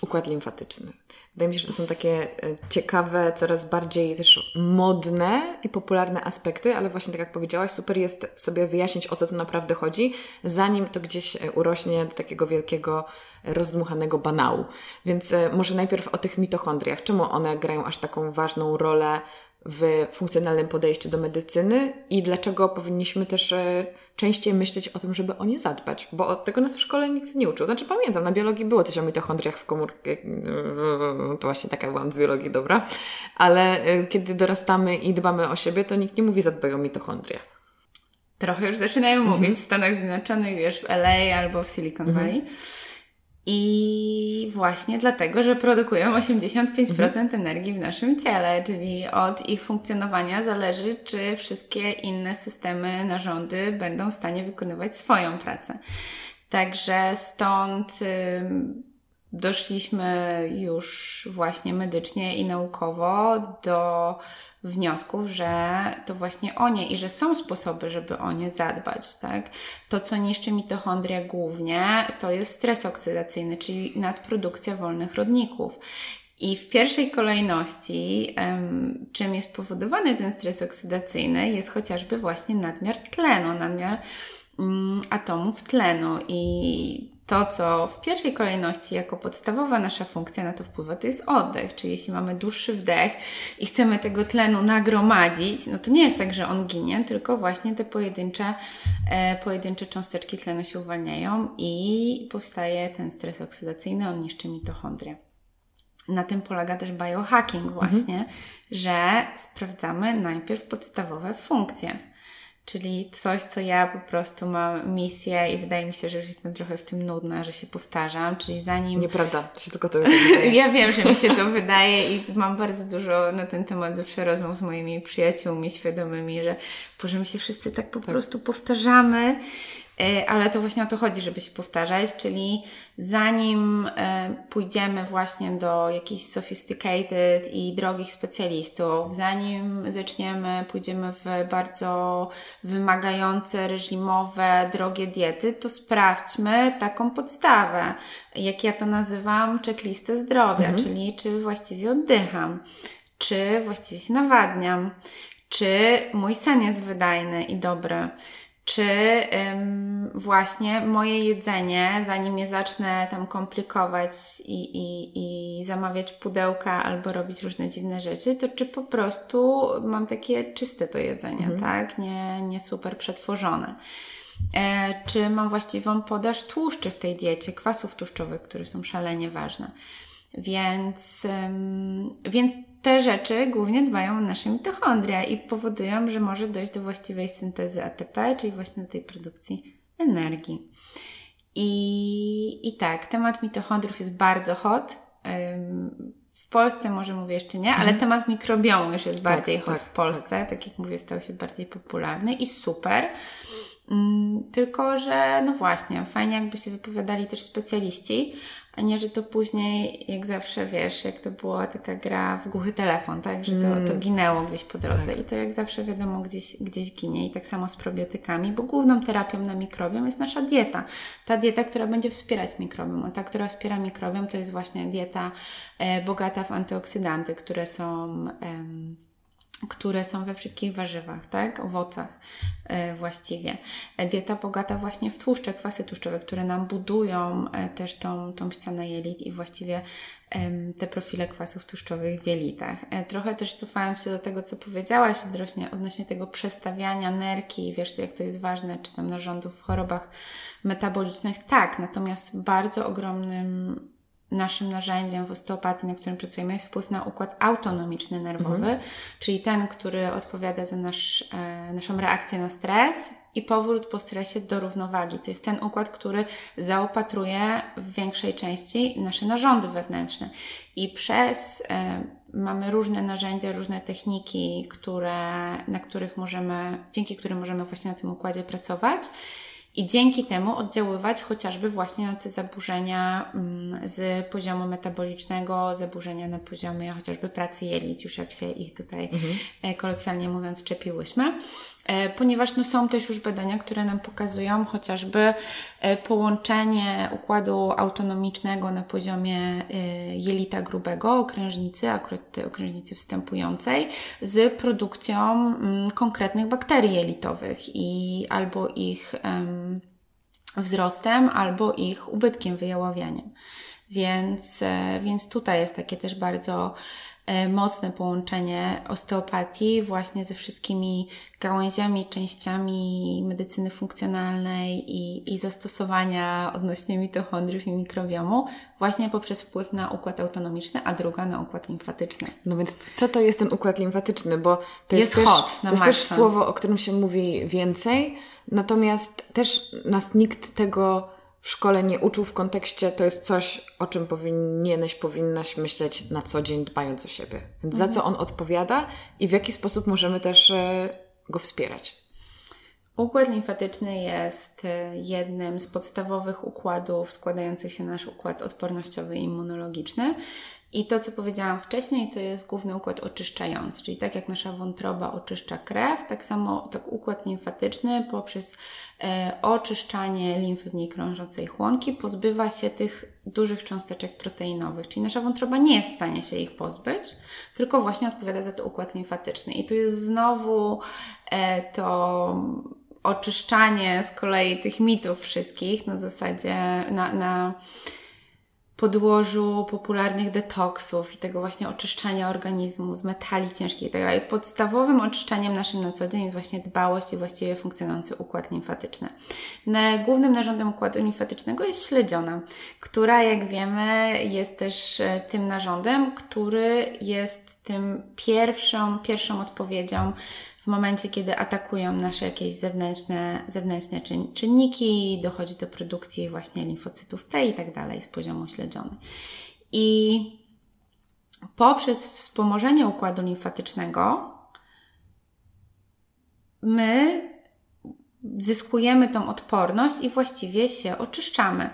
układ limfatyczny. Wydaje mi się, że to są takie e, ciekawe, coraz bardziej też modne i popularne aspekty, ale właśnie tak jak powiedziałaś, super jest sobie wyjaśnić, o co tu naprawdę chodzi, zanim to gdzieś e, urośnie do takiego wielkiego, rozdmuchanego banału. Więc e, może najpierw o tych mitochondriach. Czemu one grają aż taką ważną rolę w funkcjonalnym podejściu do medycyny i dlaczego powinniśmy też e, częściej myśleć o tym, żeby o nie zadbać, bo od tego nas w szkole nikt nie uczył. Znaczy pamiętam, na biologii było coś o mitochondriach w komórce, to właśnie taka byłam z biologii, dobra, ale e, kiedy dorastamy i dbamy o siebie, to nikt nie mówi zadbaj o mitochondria. Trochę już zaczynają mówić w Stanach Zjednoczonych, wiesz, w LA albo w Silicon mhm. Valley. I właśnie dlatego, że produkują 85% mhm. energii w naszym ciele, czyli od ich funkcjonowania zależy, czy wszystkie inne systemy, narządy będą w stanie wykonywać swoją pracę. Także stąd doszliśmy już właśnie medycznie i naukowo do wniosków, że to właśnie o nie i że są sposoby, żeby o nie zadbać, tak? To, co niszczy mitochondria głównie, to jest stres oksydacyjny, czyli nadprodukcja wolnych rodników. I w pierwszej kolejności, um, czym jest powodowany ten stres oksydacyjny, jest chociażby właśnie nadmiar tlenu, nadmiar um, atomów tlenu. I to, co w pierwszej kolejności jako podstawowa nasza funkcja na to wpływa, to jest oddech. Czyli jeśli mamy dłuższy wdech i chcemy tego tlenu nagromadzić, no to nie jest tak, że on ginie, tylko właśnie te pojedyncze, e, pojedyncze cząsteczki tlenu się uwalniają i powstaje ten stres oksydacyjny, on niszczy mitochondria. Na tym polega też biohacking właśnie, mhm. że sprawdzamy najpierw podstawowe funkcje Czyli coś, co ja po prostu mam misję i wydaje mi się, że już jestem trochę w tym nudna, że się powtarzam, czyli zanim... Nieprawda, to się tylko to wydaje. ja wiem, że mi się to wydaje i mam bardzo dużo na ten temat zawsze rozmów z moimi przyjaciółmi świadomymi, że Boże, my się wszyscy tak po tak. prostu powtarzamy, ale to właśnie o to chodzi, żeby się powtarzać, czyli zanim e, pójdziemy właśnie do jakichś sophisticated i drogich specjalistów, zanim zaczniemy, pójdziemy w bardzo wymagające, reżimowe, drogie diety, to sprawdźmy taką podstawę, jak ja to nazywam, checklistę zdrowia, mhm. czyli czy właściwie oddycham, czy właściwie się nawadniam, czy mój sen jest wydajny i dobry, czy ym, właśnie moje jedzenie, zanim je zacznę tam komplikować i, i, i zamawiać pudełka albo robić różne dziwne rzeczy, to czy po prostu mam takie czyste to jedzenie, mhm. tak? Nie, nie super przetworzone. E, czy mam właściwą podaż tłuszczy w tej diecie, kwasów tłuszczowych, które są szalenie ważne. Więc, ym, więc te rzeczy głównie dbają o nasze mitochondria i powodują, że może dojść do właściwej syntezy ATP, czyli właśnie do tej produkcji energii. I, i tak, temat mitochondriów jest bardzo hot. W Polsce może mówię jeszcze nie, ale mhm. temat mikrobiomu już jest tak, bardziej tak, hot tak, w Polsce. Tak. tak jak mówię, stał się bardziej popularny i super. Mm, tylko, że no właśnie, fajnie jakby się wypowiadali też specjaliści, a nie, że to później, jak zawsze wiesz, jak to była taka gra w głuchy telefon, tak, że to, to mm. ginęło gdzieś po drodze tak. i to jak zawsze wiadomo gdzieś, gdzieś ginie i tak samo z probiotykami, bo główną terapią na mikrobiom jest nasza dieta. Ta dieta, która będzie wspierać mikrobiom, a ta, która wspiera mikrobiom to jest właśnie dieta e, bogata w antyoksydanty, które są... E, które są we wszystkich warzywach, tak? Owocach e, właściwie. E, dieta bogata właśnie w tłuszcze, kwasy tłuszczowe, które nam budują e, też tą, tą ścianę jelit i właściwie te profile kwasów tłuszczowych w jelitach. Trochę też cofając się do tego, co powiedziałaś odnośnie, odnośnie tego przestawiania nerki, wiesz, jak to jest ważne, czy tam narządów w chorobach metabolicznych, tak, natomiast bardzo ogromnym naszym narzędziem w osteopatii, na którym pracujemy, jest wpływ na układ autonomiczny nerwowy, mhm. czyli ten, który odpowiada za nasz, e, naszą reakcję na stres i powrót po stresie do równowagi. To jest ten układ, który zaopatruje w większej części nasze narządy wewnętrzne. I przez e, mamy różne narzędzia, różne techniki, które, na których możemy, dzięki którym możemy właśnie na tym układzie pracować. I dzięki temu oddziaływać chociażby właśnie na te zaburzenia mm, z poziomu metabolicznego, zaburzenia na poziomie chociażby pracy jelit, już jak się ich tutaj mhm. kolokwialnie mówiąc czepiłyśmy. E, ponieważ no, są też już badania, które nam pokazują chociażby e, połączenie układu autonomicznego na poziomie e, jelita grubego, okrężnicy, akurat okrężnicy wstępującej, z produkcją mm, konkretnych bakterii jelitowych i albo ich wzrostem, albo ich ubytkiem, wyjaławianiem. Więc, więc tutaj jest takie też bardzo mocne połączenie osteopatii właśnie ze wszystkimi gałęziami, częściami medycyny funkcjonalnej i, i zastosowania odnośnie mitochondriów i mikrobiomu właśnie poprzez wpływ na układ autonomiczny, a druga na układ limfatyczny. No więc co to jest ten układ limfatyczny? Bo to jest, jest, hot, to jest też słowo, o którym się mówi więcej, natomiast też nas nikt tego w szkole nie uczył w kontekście, to jest coś, o czym powinieneś, powinnaś myśleć na co dzień, dbając o siebie. Więc mhm. za co on odpowiada i w jaki sposób możemy też e, go wspierać. Układ limfatyczny jest e, jednym z podstawowych układów składających się na nasz układ odpornościowy i immunologiczny. I to, co powiedziałam wcześniej, to jest główny układ oczyszczający, czyli tak jak nasza wątroba oczyszcza krew, tak samo tak układ limfatyczny poprzez e, oczyszczanie limfy w niej krążącej chłonki pozbywa się tych dużych cząsteczek proteinowych, czyli nasza wątroba nie jest w stanie się ich pozbyć, tylko właśnie odpowiada za to układ limfatyczny. I tu jest znowu e, to oczyszczanie z kolei tych mitów wszystkich na zasadzie, na, na podłożu popularnych detoksów i tego właśnie oczyszczania organizmu z metali ciężkich itd. Tak Podstawowym oczyszczaniem naszym na co dzień jest właśnie dbałość i właściwie funkcjonujący układ limfatyczny. Głównym narządem układu limfatycznego jest śledziona, która jak wiemy jest też e, tym narządem, który jest tym pierwszą, pierwszą odpowiedzią w momencie, kiedy atakują nasze jakieś zewnętrzne, zewnętrzne czynniki, dochodzi do produkcji właśnie limfocytów T i tak dalej z poziomu śledziony. I poprzez wspomożenie układu limfatycznego my zyskujemy tą odporność i właściwie się oczyszczamy.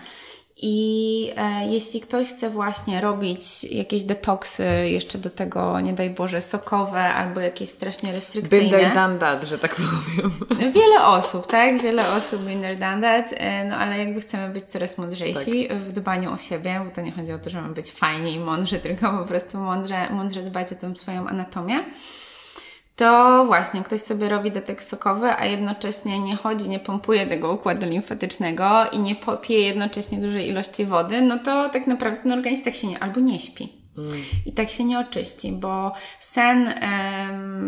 I e, jeśli ktoś chce właśnie robić jakieś detoksy, jeszcze do tego, nie daj Boże, sokowe albo jakieś strasznie restrykcyjne. Binder done that, że tak powiem. Wiele osób, tak? Wiele osób binder done that, e, no ale jakby chcemy być coraz mądrzejsi tak. w dbaniu o siebie, bo to nie chodzi o to, że mamy być fajni i mądrzy, tylko po prostu mądrze, mądrze dbać o tą swoją anatomię to właśnie ktoś sobie robi detek sokowy, a jednocześnie nie chodzi, nie pompuje tego układu limfatycznego i nie popije jednocześnie dużej ilości wody, no to tak naprawdę ten organizm tak się nie, albo nie śpi. I tak się nie oczyści, bo sen,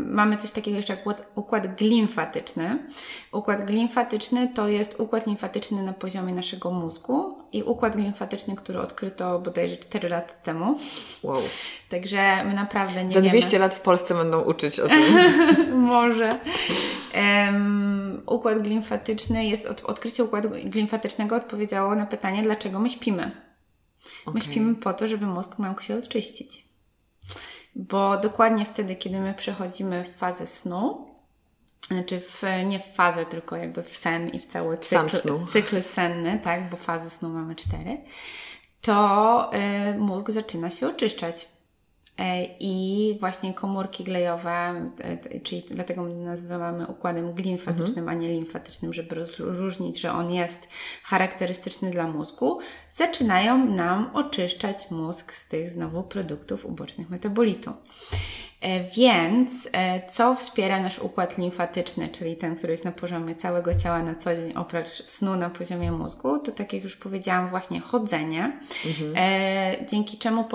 mamy coś takiego jeszcze jak układ, układ glimfatyczny. Układ glimfatyczny to jest układ limfatyczny na poziomie naszego mózgu i układ glimfatyczny, który odkryto bodajże 4 lata temu. Wow. Także my naprawdę nie Za 200 wiemy. lat w Polsce będą uczyć o tym. Może. Um, układ glimfatyczny jest, od, odkrycie układu glimfatycznego odpowiedziało na pytanie, dlaczego my śpimy. Okay. My śpimy po to, żeby mózg mógł się oczyścić. Bo dokładnie wtedy, kiedy my przechodzimy w fazę snu, znaczy w, nie w fazę, tylko jakby w sen i w cały cykl, cykl senny, tak, bo fazy snu mamy cztery, to y, mózg zaczyna się oczyszczać. E, I właśnie komórki glejowe, e, czyli dlatego my nazywamy układem glimfatycznym, mhm. a nie limfatycznym, żeby rozróżnić, że on jest charakterystyczny dla mózgu, zaczynają nam oczyszczać mózg z tych znowu produktów ubocznych metabolitu. E, więc e, co wspiera nasz układ limfatyczny, czyli ten, który jest na poziomie całego ciała na co dzień, oprócz snu na poziomie mózgu, to tak jak już powiedziałam, właśnie chodzenie, mhm. E, dzięki czemu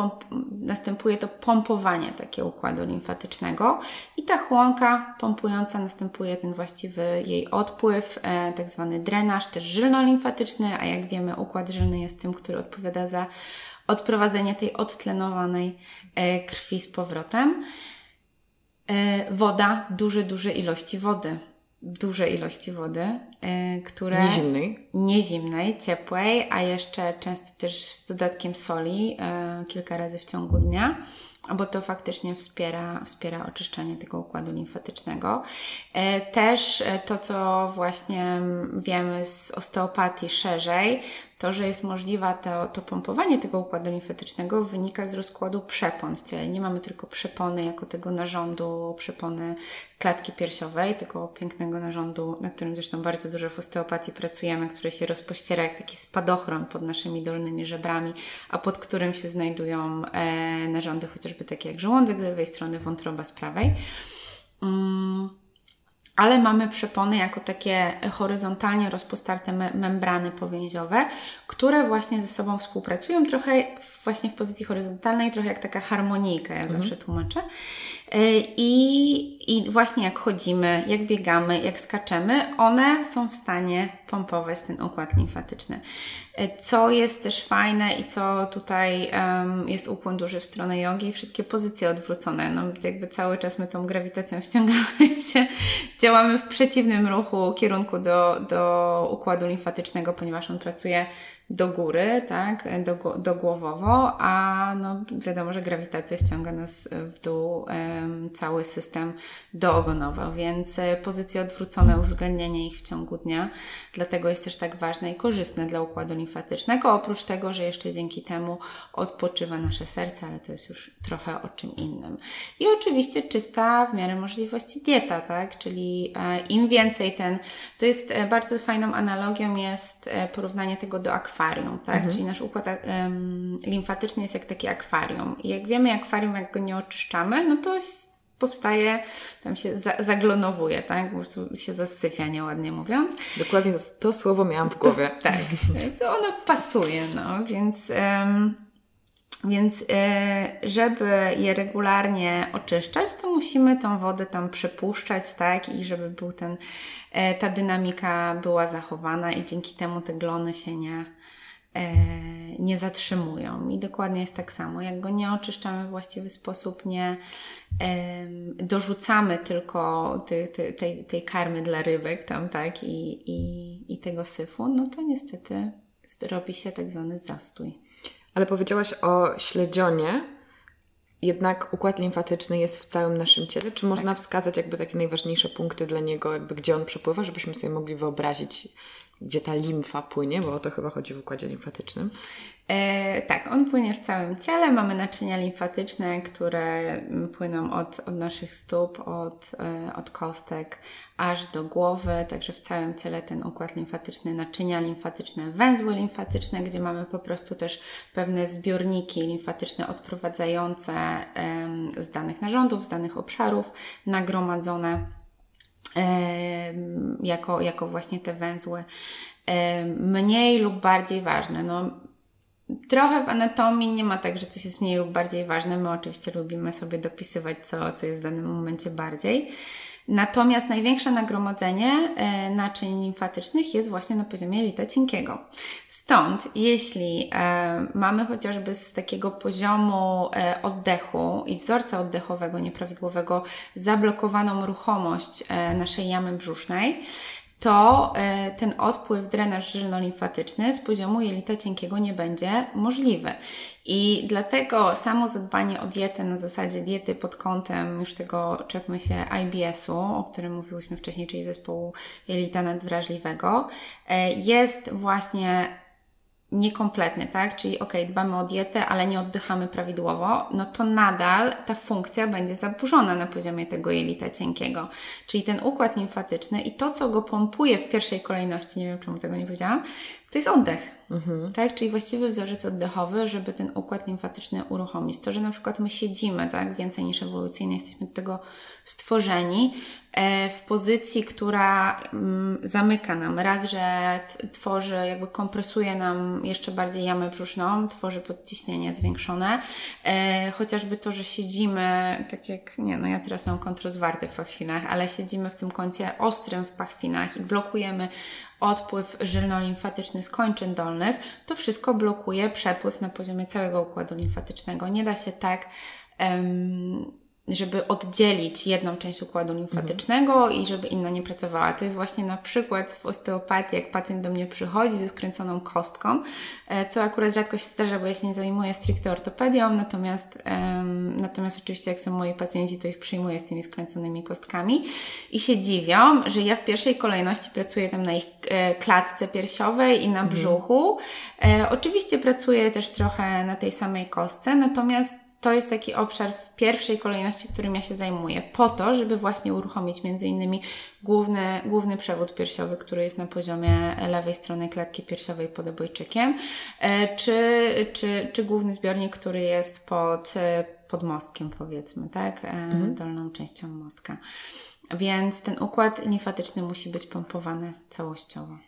następuje to pompowanie takiego układu limfatycznego i ta chłonka pompująca następuje ten właściwy jej odpływ, tak zwany drenaż, też żylno-limfatyczny, a jak wiemy, układ żylny jest tym, który odpowiada za odprowadzenie tej odtlenowanej krwi z powrotem. E, woda, duże, duże ilości wody. Duże ilości wody, e, które. Niezimnej. Niezimnej, ciepłej, a jeszcze często też z dodatkiem soli, e, kilka razy w ciągu dnia. Bo to faktycznie wspiera, wspiera oczyszczanie tego układu limfatycznego. E, też e, to, co właśnie wiemy z osteopatii szerzej, to, że jest możliwe to, to pompowanie tego układu limfatycznego wynika z rozkładu przepon w ciele. Nie mamy tylko przepony jako tego narządu, przepony klatki piersiowej, tego pięknego narządu, na którym zresztą bardzo dużo w osteopatii pracujemy, który się rozpościera jak taki spadochron pod naszymi dolnymi żebrami, a pod którym się znajdują e, narządy chociażby takie jak żołądek z lewej strony, wątroba z prawej. Mm ale mamy przepony jako takie horyzontalnie rozpostarte me membrany powięziowe, które właśnie ze sobą współpracują trochę właśnie w pozycji horyzontalnej, trochę jak taka harmonijka, ja mhm. zawsze tłumaczę. Y, I, I właśnie jak chodzimy, jak biegamy, jak skaczemy, one są w stanie pompować ten układ limfatyczny. Y, co jest też fajne i co tutaj um, jest ukłon duży w stronę jogi, wszystkie pozycje odwrócone. No, jakby cały czas my tą grawitacją ściągamy się, działamy w przeciwnym ruchu, kierunku do, do układu limfatycznego, ponieważ on pracuje do góry, tak, do, do głowowo, a no wiadomo, że grawitacja ściąga nas w dół, um, cały system doogonowo, więc e, pozycje odwrócone, uwzględnienie ich w ciągu dnia, dlatego jest też tak ważne i korzystne dla układu limfatycznego, oprócz tego, że jeszcze dzięki temu odpoczywa nasze serce, ale to jest już trochę o czym innym. I oczywiście czysta w miarę możliwości dieta, tak, czyli e, im więcej ten, to jest e, bardzo fajną analogią jest porównanie tego do akwarium, akwarium, tak? Mhm. Czyli nasz układ um, limfatyczny jest jak takie akwarium. I jak wiemy, akwarium, jak go nie oczyszczamy, no to powstaje, tam się za, zaglonowuje, tak? Po prostu się zasyfia, nieładnie mówiąc. Dokładnie to, to słowo miałam w głowie. To, tak, to ono pasuje, no, więc... Um, więc e, żeby je regularnie oczyszczać, to musimy tą wodę tam przepuszczać, tak? I żeby był ten, e, ta dynamika była zachowana i dzięki temu te glony się nie, e, nie zatrzymują. I dokładnie jest tak samo. Jak go nie oczyszczamy w właściwy sposób, nie dorzucamy tylko tej, tej, tej karmy dla rybek tam, tak? I, i, I tego syfu, no to niestety robi się tak zwany zastój. Ale powiedziałaś o śledzionie, jednak układ limfatyczny jest w całym naszym ciele. Czy można tak. wskazać jakby takie najważniejsze punkty dla niego, jakby gdzie on przepływa, żebyśmy sobie mogli wyobrazić, gdzie ta limfa płynie, bo o to chyba chodzi w układzie limfatycznym. E, tak, on płynie w całym ciele. Mamy naczynia limfatyczne, które płyną od, od naszych stóp, od, e, od kostek aż do głowy, także w całym ciele ten układ limfatyczny, naczynia limfatyczne, węzły limfatyczne, gdzie mamy po prostu też pewne zbiorniki limfatyczne odprowadzające e, z danych narządów, z danych obszarów nagromadzone jako, jako właśnie te węzły mniej lub bardziej ważne. No, trochę w anatomii nie ma tak, że coś jest mniej lub bardziej ważne. My oczywiście lubimy sobie dopisywać, co, co jest w danym momencie bardziej. Natomiast największe nagromadzenie e, naczyń limfatycznych jest właśnie na poziomie jelita cienkiego. Stąd, jeśli e, mamy chociażby z takiego poziomu e, oddechu i wzorca oddechowego nieprawidłowego zablokowaną ruchomość naszej jamy brzusznej, to e, ten odpływ, drenaż żylno-limfatyczny z poziomu jelita cienkiego nie będzie możliwy. I dlatego samo zadbanie o dietę na zasadzie diety pod kątem już tego czepmy się IBS-u, o którym mówiłyśmy wcześniej, czyli zespołu jelita nadwrażliwego, e, jest właśnie niekompletny, tak? Czyli ok, dbamy o dietę, ale nie oddychamy prawidłowo, no to nadal ta funkcja będzie zaburzona na poziomie tego jelita cienkiego. Czyli ten układ limfatyczny i to, co go pompuje w pierwszej kolejności, nie wiem czemu tego nie powiedziałam, to jest oddech. Mhm. Tak? Czyli właściwy wzorzec oddechowy, żeby ten układ limfatyczny uruchomić. To, że na przykład my siedzimy tak, więcej niż ewolucyjnie, jesteśmy do tego stworzeni w pozycji, która mm, zamyka nam. Raz, że tworzy, jakby kompresuje nam jeszcze bardziej jamę brzuszną, tworzy podciśnienie zwiększone. E, chociażby to, że siedzimy, tak jak, nie no ja teraz mam kontrozwarty w pachwinach, ale siedzimy w tym kącie ostrym w pachwinach i blokujemy odpływ żylno-limfatyczny z kończyn dolnych, to wszystko blokuje przepływ na poziomie całego układu limfatycznego. Nie da się tak um, żeby oddzielić jedną część układu limfatycznego mhm. i żeby inna nie pracowała. To jest właśnie na przykład w osteopatii, jak pacjent do mnie przychodzi ze skręconą kostką, e, co akurat rzadko się zdarza, bo ja się nie zajmuję stricte ortopedią, natomiast, um, natomiast oczywiście jak są moi pacjenci, to ich przyjmuję z tymi skręconymi kostkami i się dziwią, że ja w pierwszej kolejności pracuję tam na ich e, klatce piersiowej i na mhm. brzuchu. E, oczywiście pracuję też trochę na tej samej kostce, natomiast to jest taki obszar w pierwszej kolejności, którym ja się zajmuję, po to, żeby właśnie uruchomić między innymi główny, główny przewód piersiowy, który jest na poziomie lewej strony klatki piersiowej pod obojczykiem, e, czy, czy, czy główny zbiornik, który jest pod, e, pod mostkiem, powiedzmy, tak, e, mhm. dolną częścią mostka. Więc ten układ limfatyczny musi być pompowany całościowo.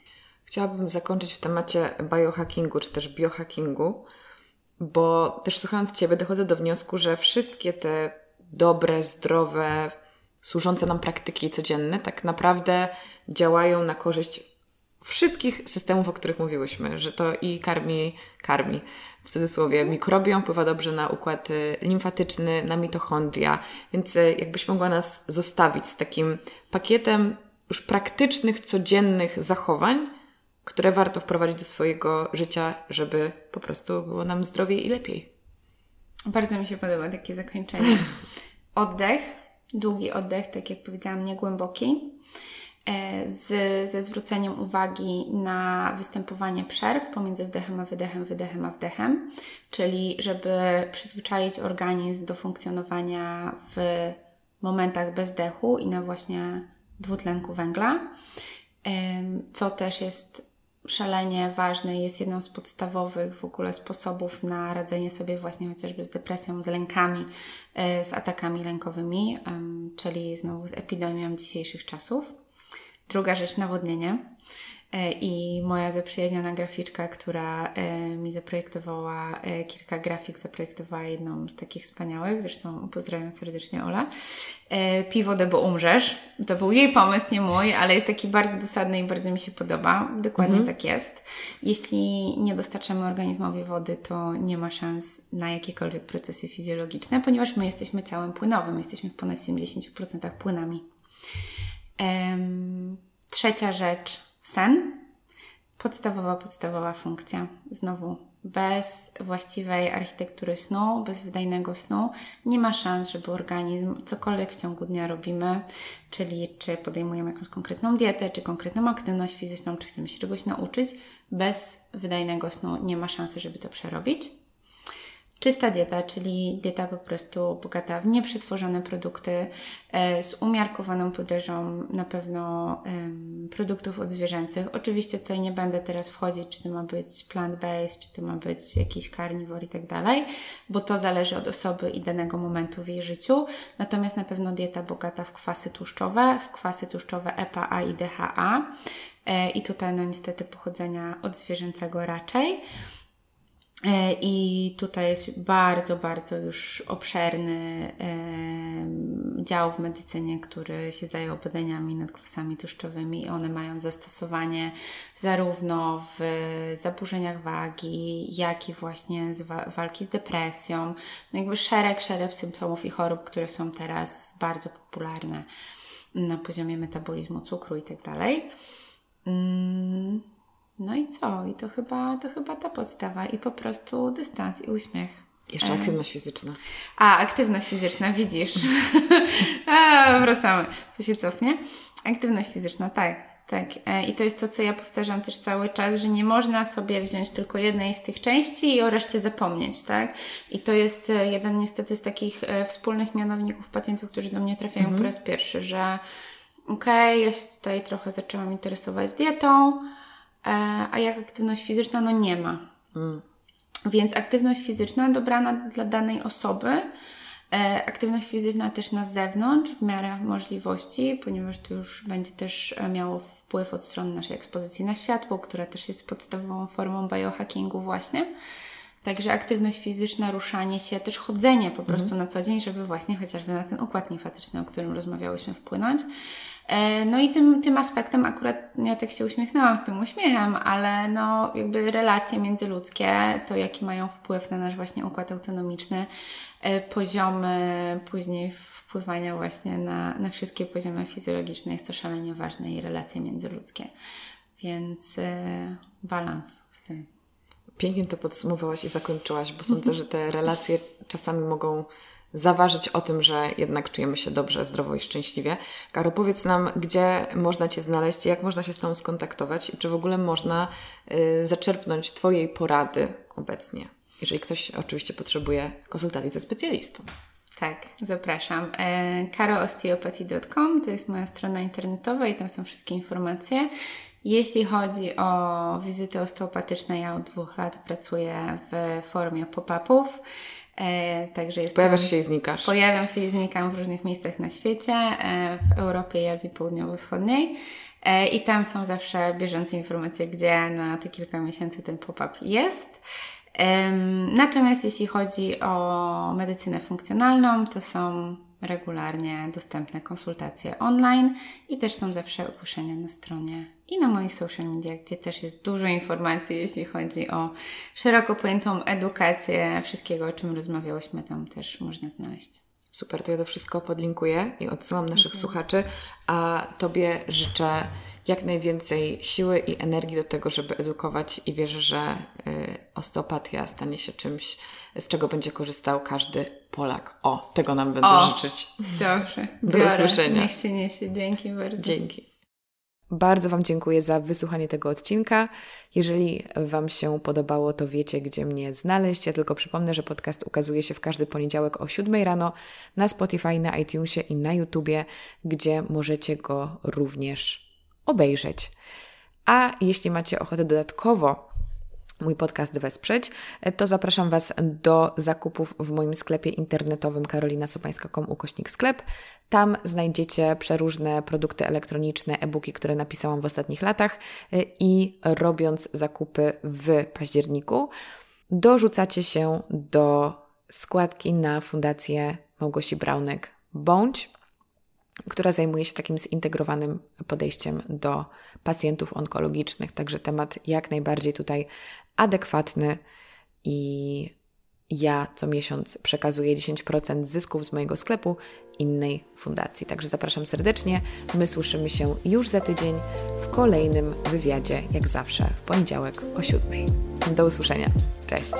Chciałabym zakończyć w temacie biohackingu, czy też biohackingu, bo też słuchając Ciebie dochodzę do wniosku, że wszystkie te dobre, zdrowe, służące nam praktyki codzienne tak naprawdę działają na korzyść wszystkich systemów, o których mówiłyśmy, że to i karmi, karmi. W cudzysłowie, mikrobiom, wpływa dobrze na układ limfatyczny, na mitochondria, więc y, jakbyś mogła nas zostawić z takim pakietem już praktycznych, codziennych zachowań, które warto wprowadzić do swojego życia, żeby po prostu było nam zdrowiej i lepiej. Bardzo mi się podoba takie zakończenie. Oddech, długi oddech, tak jak powiedziałam, niegłęboki, e, z, ze zwróceniem uwagi na występowanie przerw pomiędzy wdechem a wydechem, wydechem a wdechem, czyli żeby przyzwyczaić organizm do funkcjonowania w momentach bezdechu i na właśnie dwutlenku węgla, co też jest szalenie ważny, jest jedną z podstawowych w ogóle sposobów na radzenie sobie właśnie chociażby z depresją, z lękami, e, z atakami lękowymi, czyli znowu z epidemią dzisiejszych czasów. Druga rzecz, nawodnienie. E, I moja zaprzyjaźniona graficzka, która e, mi zaprojektowała kilka grafik, zaprojektowała jedną z takich wspaniałych, zresztą pozdrawiam serdecznie Ola, pij wodę, bo umrzesz. To był jej pomysł, nie mój, ale jest taki bardzo dosadny i bardzo mi się podoba. Dokładnie mhm. tak jest. Jeśli nie dostarczamy organizmowi wody, to nie ma szans na jakiekolwiek procesy fizjologiczne, ponieważ my jesteśmy ciałem płynowym, jesteśmy w ponad 70% płynami. Trzecia rzecz, sen. Podstawowa, podstawowa funkcja. Znowu bez właściwej architektury snu, bez wydajnego snu, nie ma szans, żeby organizm cokolwiek w ciągu dnia robimy, czyli czy podejmujemy jakąś konkretną dietę, czy konkretną aktywność fizyczną, czy chcemy się czegoś nauczyć, bez wydajnego snu nie ma szansy, żeby to przerobić. Czysta dieta, czyli dieta po prostu bogata w nieprzetworzone produkty, e, z umiarkowaną podażą na pewno produktów odzwierzęcych. Oczywiście tutaj nie będę teraz wchodzić, czy to ma być plant-based, czy to ma być jakiś carnivore i tak dalej, bo to zależy od osoby i danego momentu w jej życiu. Natomiast na pewno dieta bogata w kwasy tłuszczowe, w kwasy tłuszczowe EPA, i DHA. E, I tutaj no niestety pochodzenia odzwierzęcego raczej. E, I tutaj jest bardzo, bardzo już obszerny dział w medycynie, który się zajął badaniami nad kwasami tłuszczowymi i one mają zastosowanie zarówno w zaburzeniach wagi, jak i właśnie z walki z depresją. No jakby szereg, szereg symptomów i chorób, które są teraz bardzo popularne na poziomie metabolizmu cukru i tak dalej. Mm, no i co? I to chyba, to chyba ta podstawa. I po prostu dystans i uśmiech. Jeszcze aktywność fizyczna. A, aktywność fizyczna, widzisz. A, wracamy. Co się cofnie? Aktywność fizyczna, tak. Tak, e, i to jest to, co ja powtarzam też cały czas, że nie można sobie wziąć tylko jednej z tych części i o reszcie zapomnieć, tak? I to jest e, jeden niestety z takich e, wspólnych mianowników pacjentów, którzy do mnie trafiają mhm. po raz pierwszy, że okej, okay, ja się tutaj trochę zaczęłam interesować dietą, E, a jak aktywność fizyczna, no nie ma. Mm. Więc aktywność fizyczna dobrana dla danej osoby, e, aktywność fizyczna też na zewnątrz w miarę możliwości, ponieważ to już będzie też e, miało wpływ od strony naszej ekspozycji na światło, która też jest podstawową formą biohackingu właśnie. Także aktywność fizyczna, ruszanie się, też chodzenie po prostu mm. na co dzień, żeby właśnie chociażby na ten układ limfatyczny, o którym rozmawiałyśmy, wpłynąć. E, no i tym, tym aspektem akurat ja tak się uśmiechnęłam z tym uśmiechem, ale no jakby relacje międzyludzkie, to jaki mają wpływ na nasz właśnie układ autonomiczny, e, poziomy później wpływania właśnie na, na wszystkie poziomy fizjologiczne jest to szalenie ważne i relacje międzyludzkie. Więc e, balans w tym. Pięknie to podsumowałaś i zakończyłaś, bo sądzę, że te relacje czasami mogą zaważyć o tym, że jednak czujemy się dobrze, zdrowo i szczęśliwie. Karo, powiedz nam, gdzie można Cię znaleźć, jak można się z Tobą skontaktować i czy w ogóle można y, zaczerpnąć Twojej porady obecnie, jeżeli ktoś oczywiście potrzebuje konsultacji ze specjalistą. Tak, zapraszam. E, karoosteopathy.com to jest moja strona internetowa i tam są wszystkie informacje. Jeśli chodzi o wizyty osteopatyczne, ja od dwóch lat pracuję w formie pop-upów. E, także jest Pojawiasz się i znikasz. Pojawiam się i znikam w różnych miejscach na świecie, e, w Europie i Azji Południowo-Wschodniej. E, I tam są zawsze bieżące informacje, gdzie na te kilka miesięcy ten pop-up jest. Natomiast jeśli chodzi o medycynę funkcjonalną, to są regularnie dostępne konsultacje online i też są zawsze ogłoszenia na stronie i na moich social mediach, gdzie też jest dużo informacji, jeśli chodzi o szeroko pojętą edukację, wszystkiego, o czym rozmawiałyśmy, tam też można znaleźć. Super, to ja to wszystko podlinkuję i odsyłam naszych okay. słuchaczy, a Tobie życzę jak najwięcej siły i energii do tego, żeby edukować i wierzę, że y, osteopatia stanie się czymś, z czego będzie korzystał każdy Polak. O, tego nam będę o, życzyć. Dobrze. Do biorę. usłyszenia. Niech się niesie. Dzięki bardzo. Dzięki. Bardzo Wam dziękuję za wysłuchanie tego odcinka. Jeżeli Wam się podobało, to wiecie, gdzie mnie znaleźć. Ja tylko przypomnę, że podcast ukazuje się w każdy poniedziałek o 7 rano na Spotify, na iTunesie i na YouTubie, gdzie możecie go również obejrzeć. A jeśli macie ochotę dodatkowo mój podcast wesprzeć, to zapraszam Was do zakupów w moim sklepie internetowym karolinasopańska.com ukośnik sklep. Tam znajdziecie przeróżne produkty elektroniczne, e-booki, które napisałam w ostatnich latach i robiąc zakupy w październiku, dorzucacie się do składki na Fundację Małgosi Braunek Bądź która zajmuje się takim zintegrowanym podejściem do pacjentów onkologicznych. Także temat jak najbardziej tutaj adekwatny i ja co miesiąc przekazuję 10% zysków z mojego sklepu innej fundacji. Także zapraszam serdecznie. My słyszymy się już za tydzień w kolejnym wywiadzie, jak zawsze w poniedziałek o 7. Do usłyszenia. Cześć.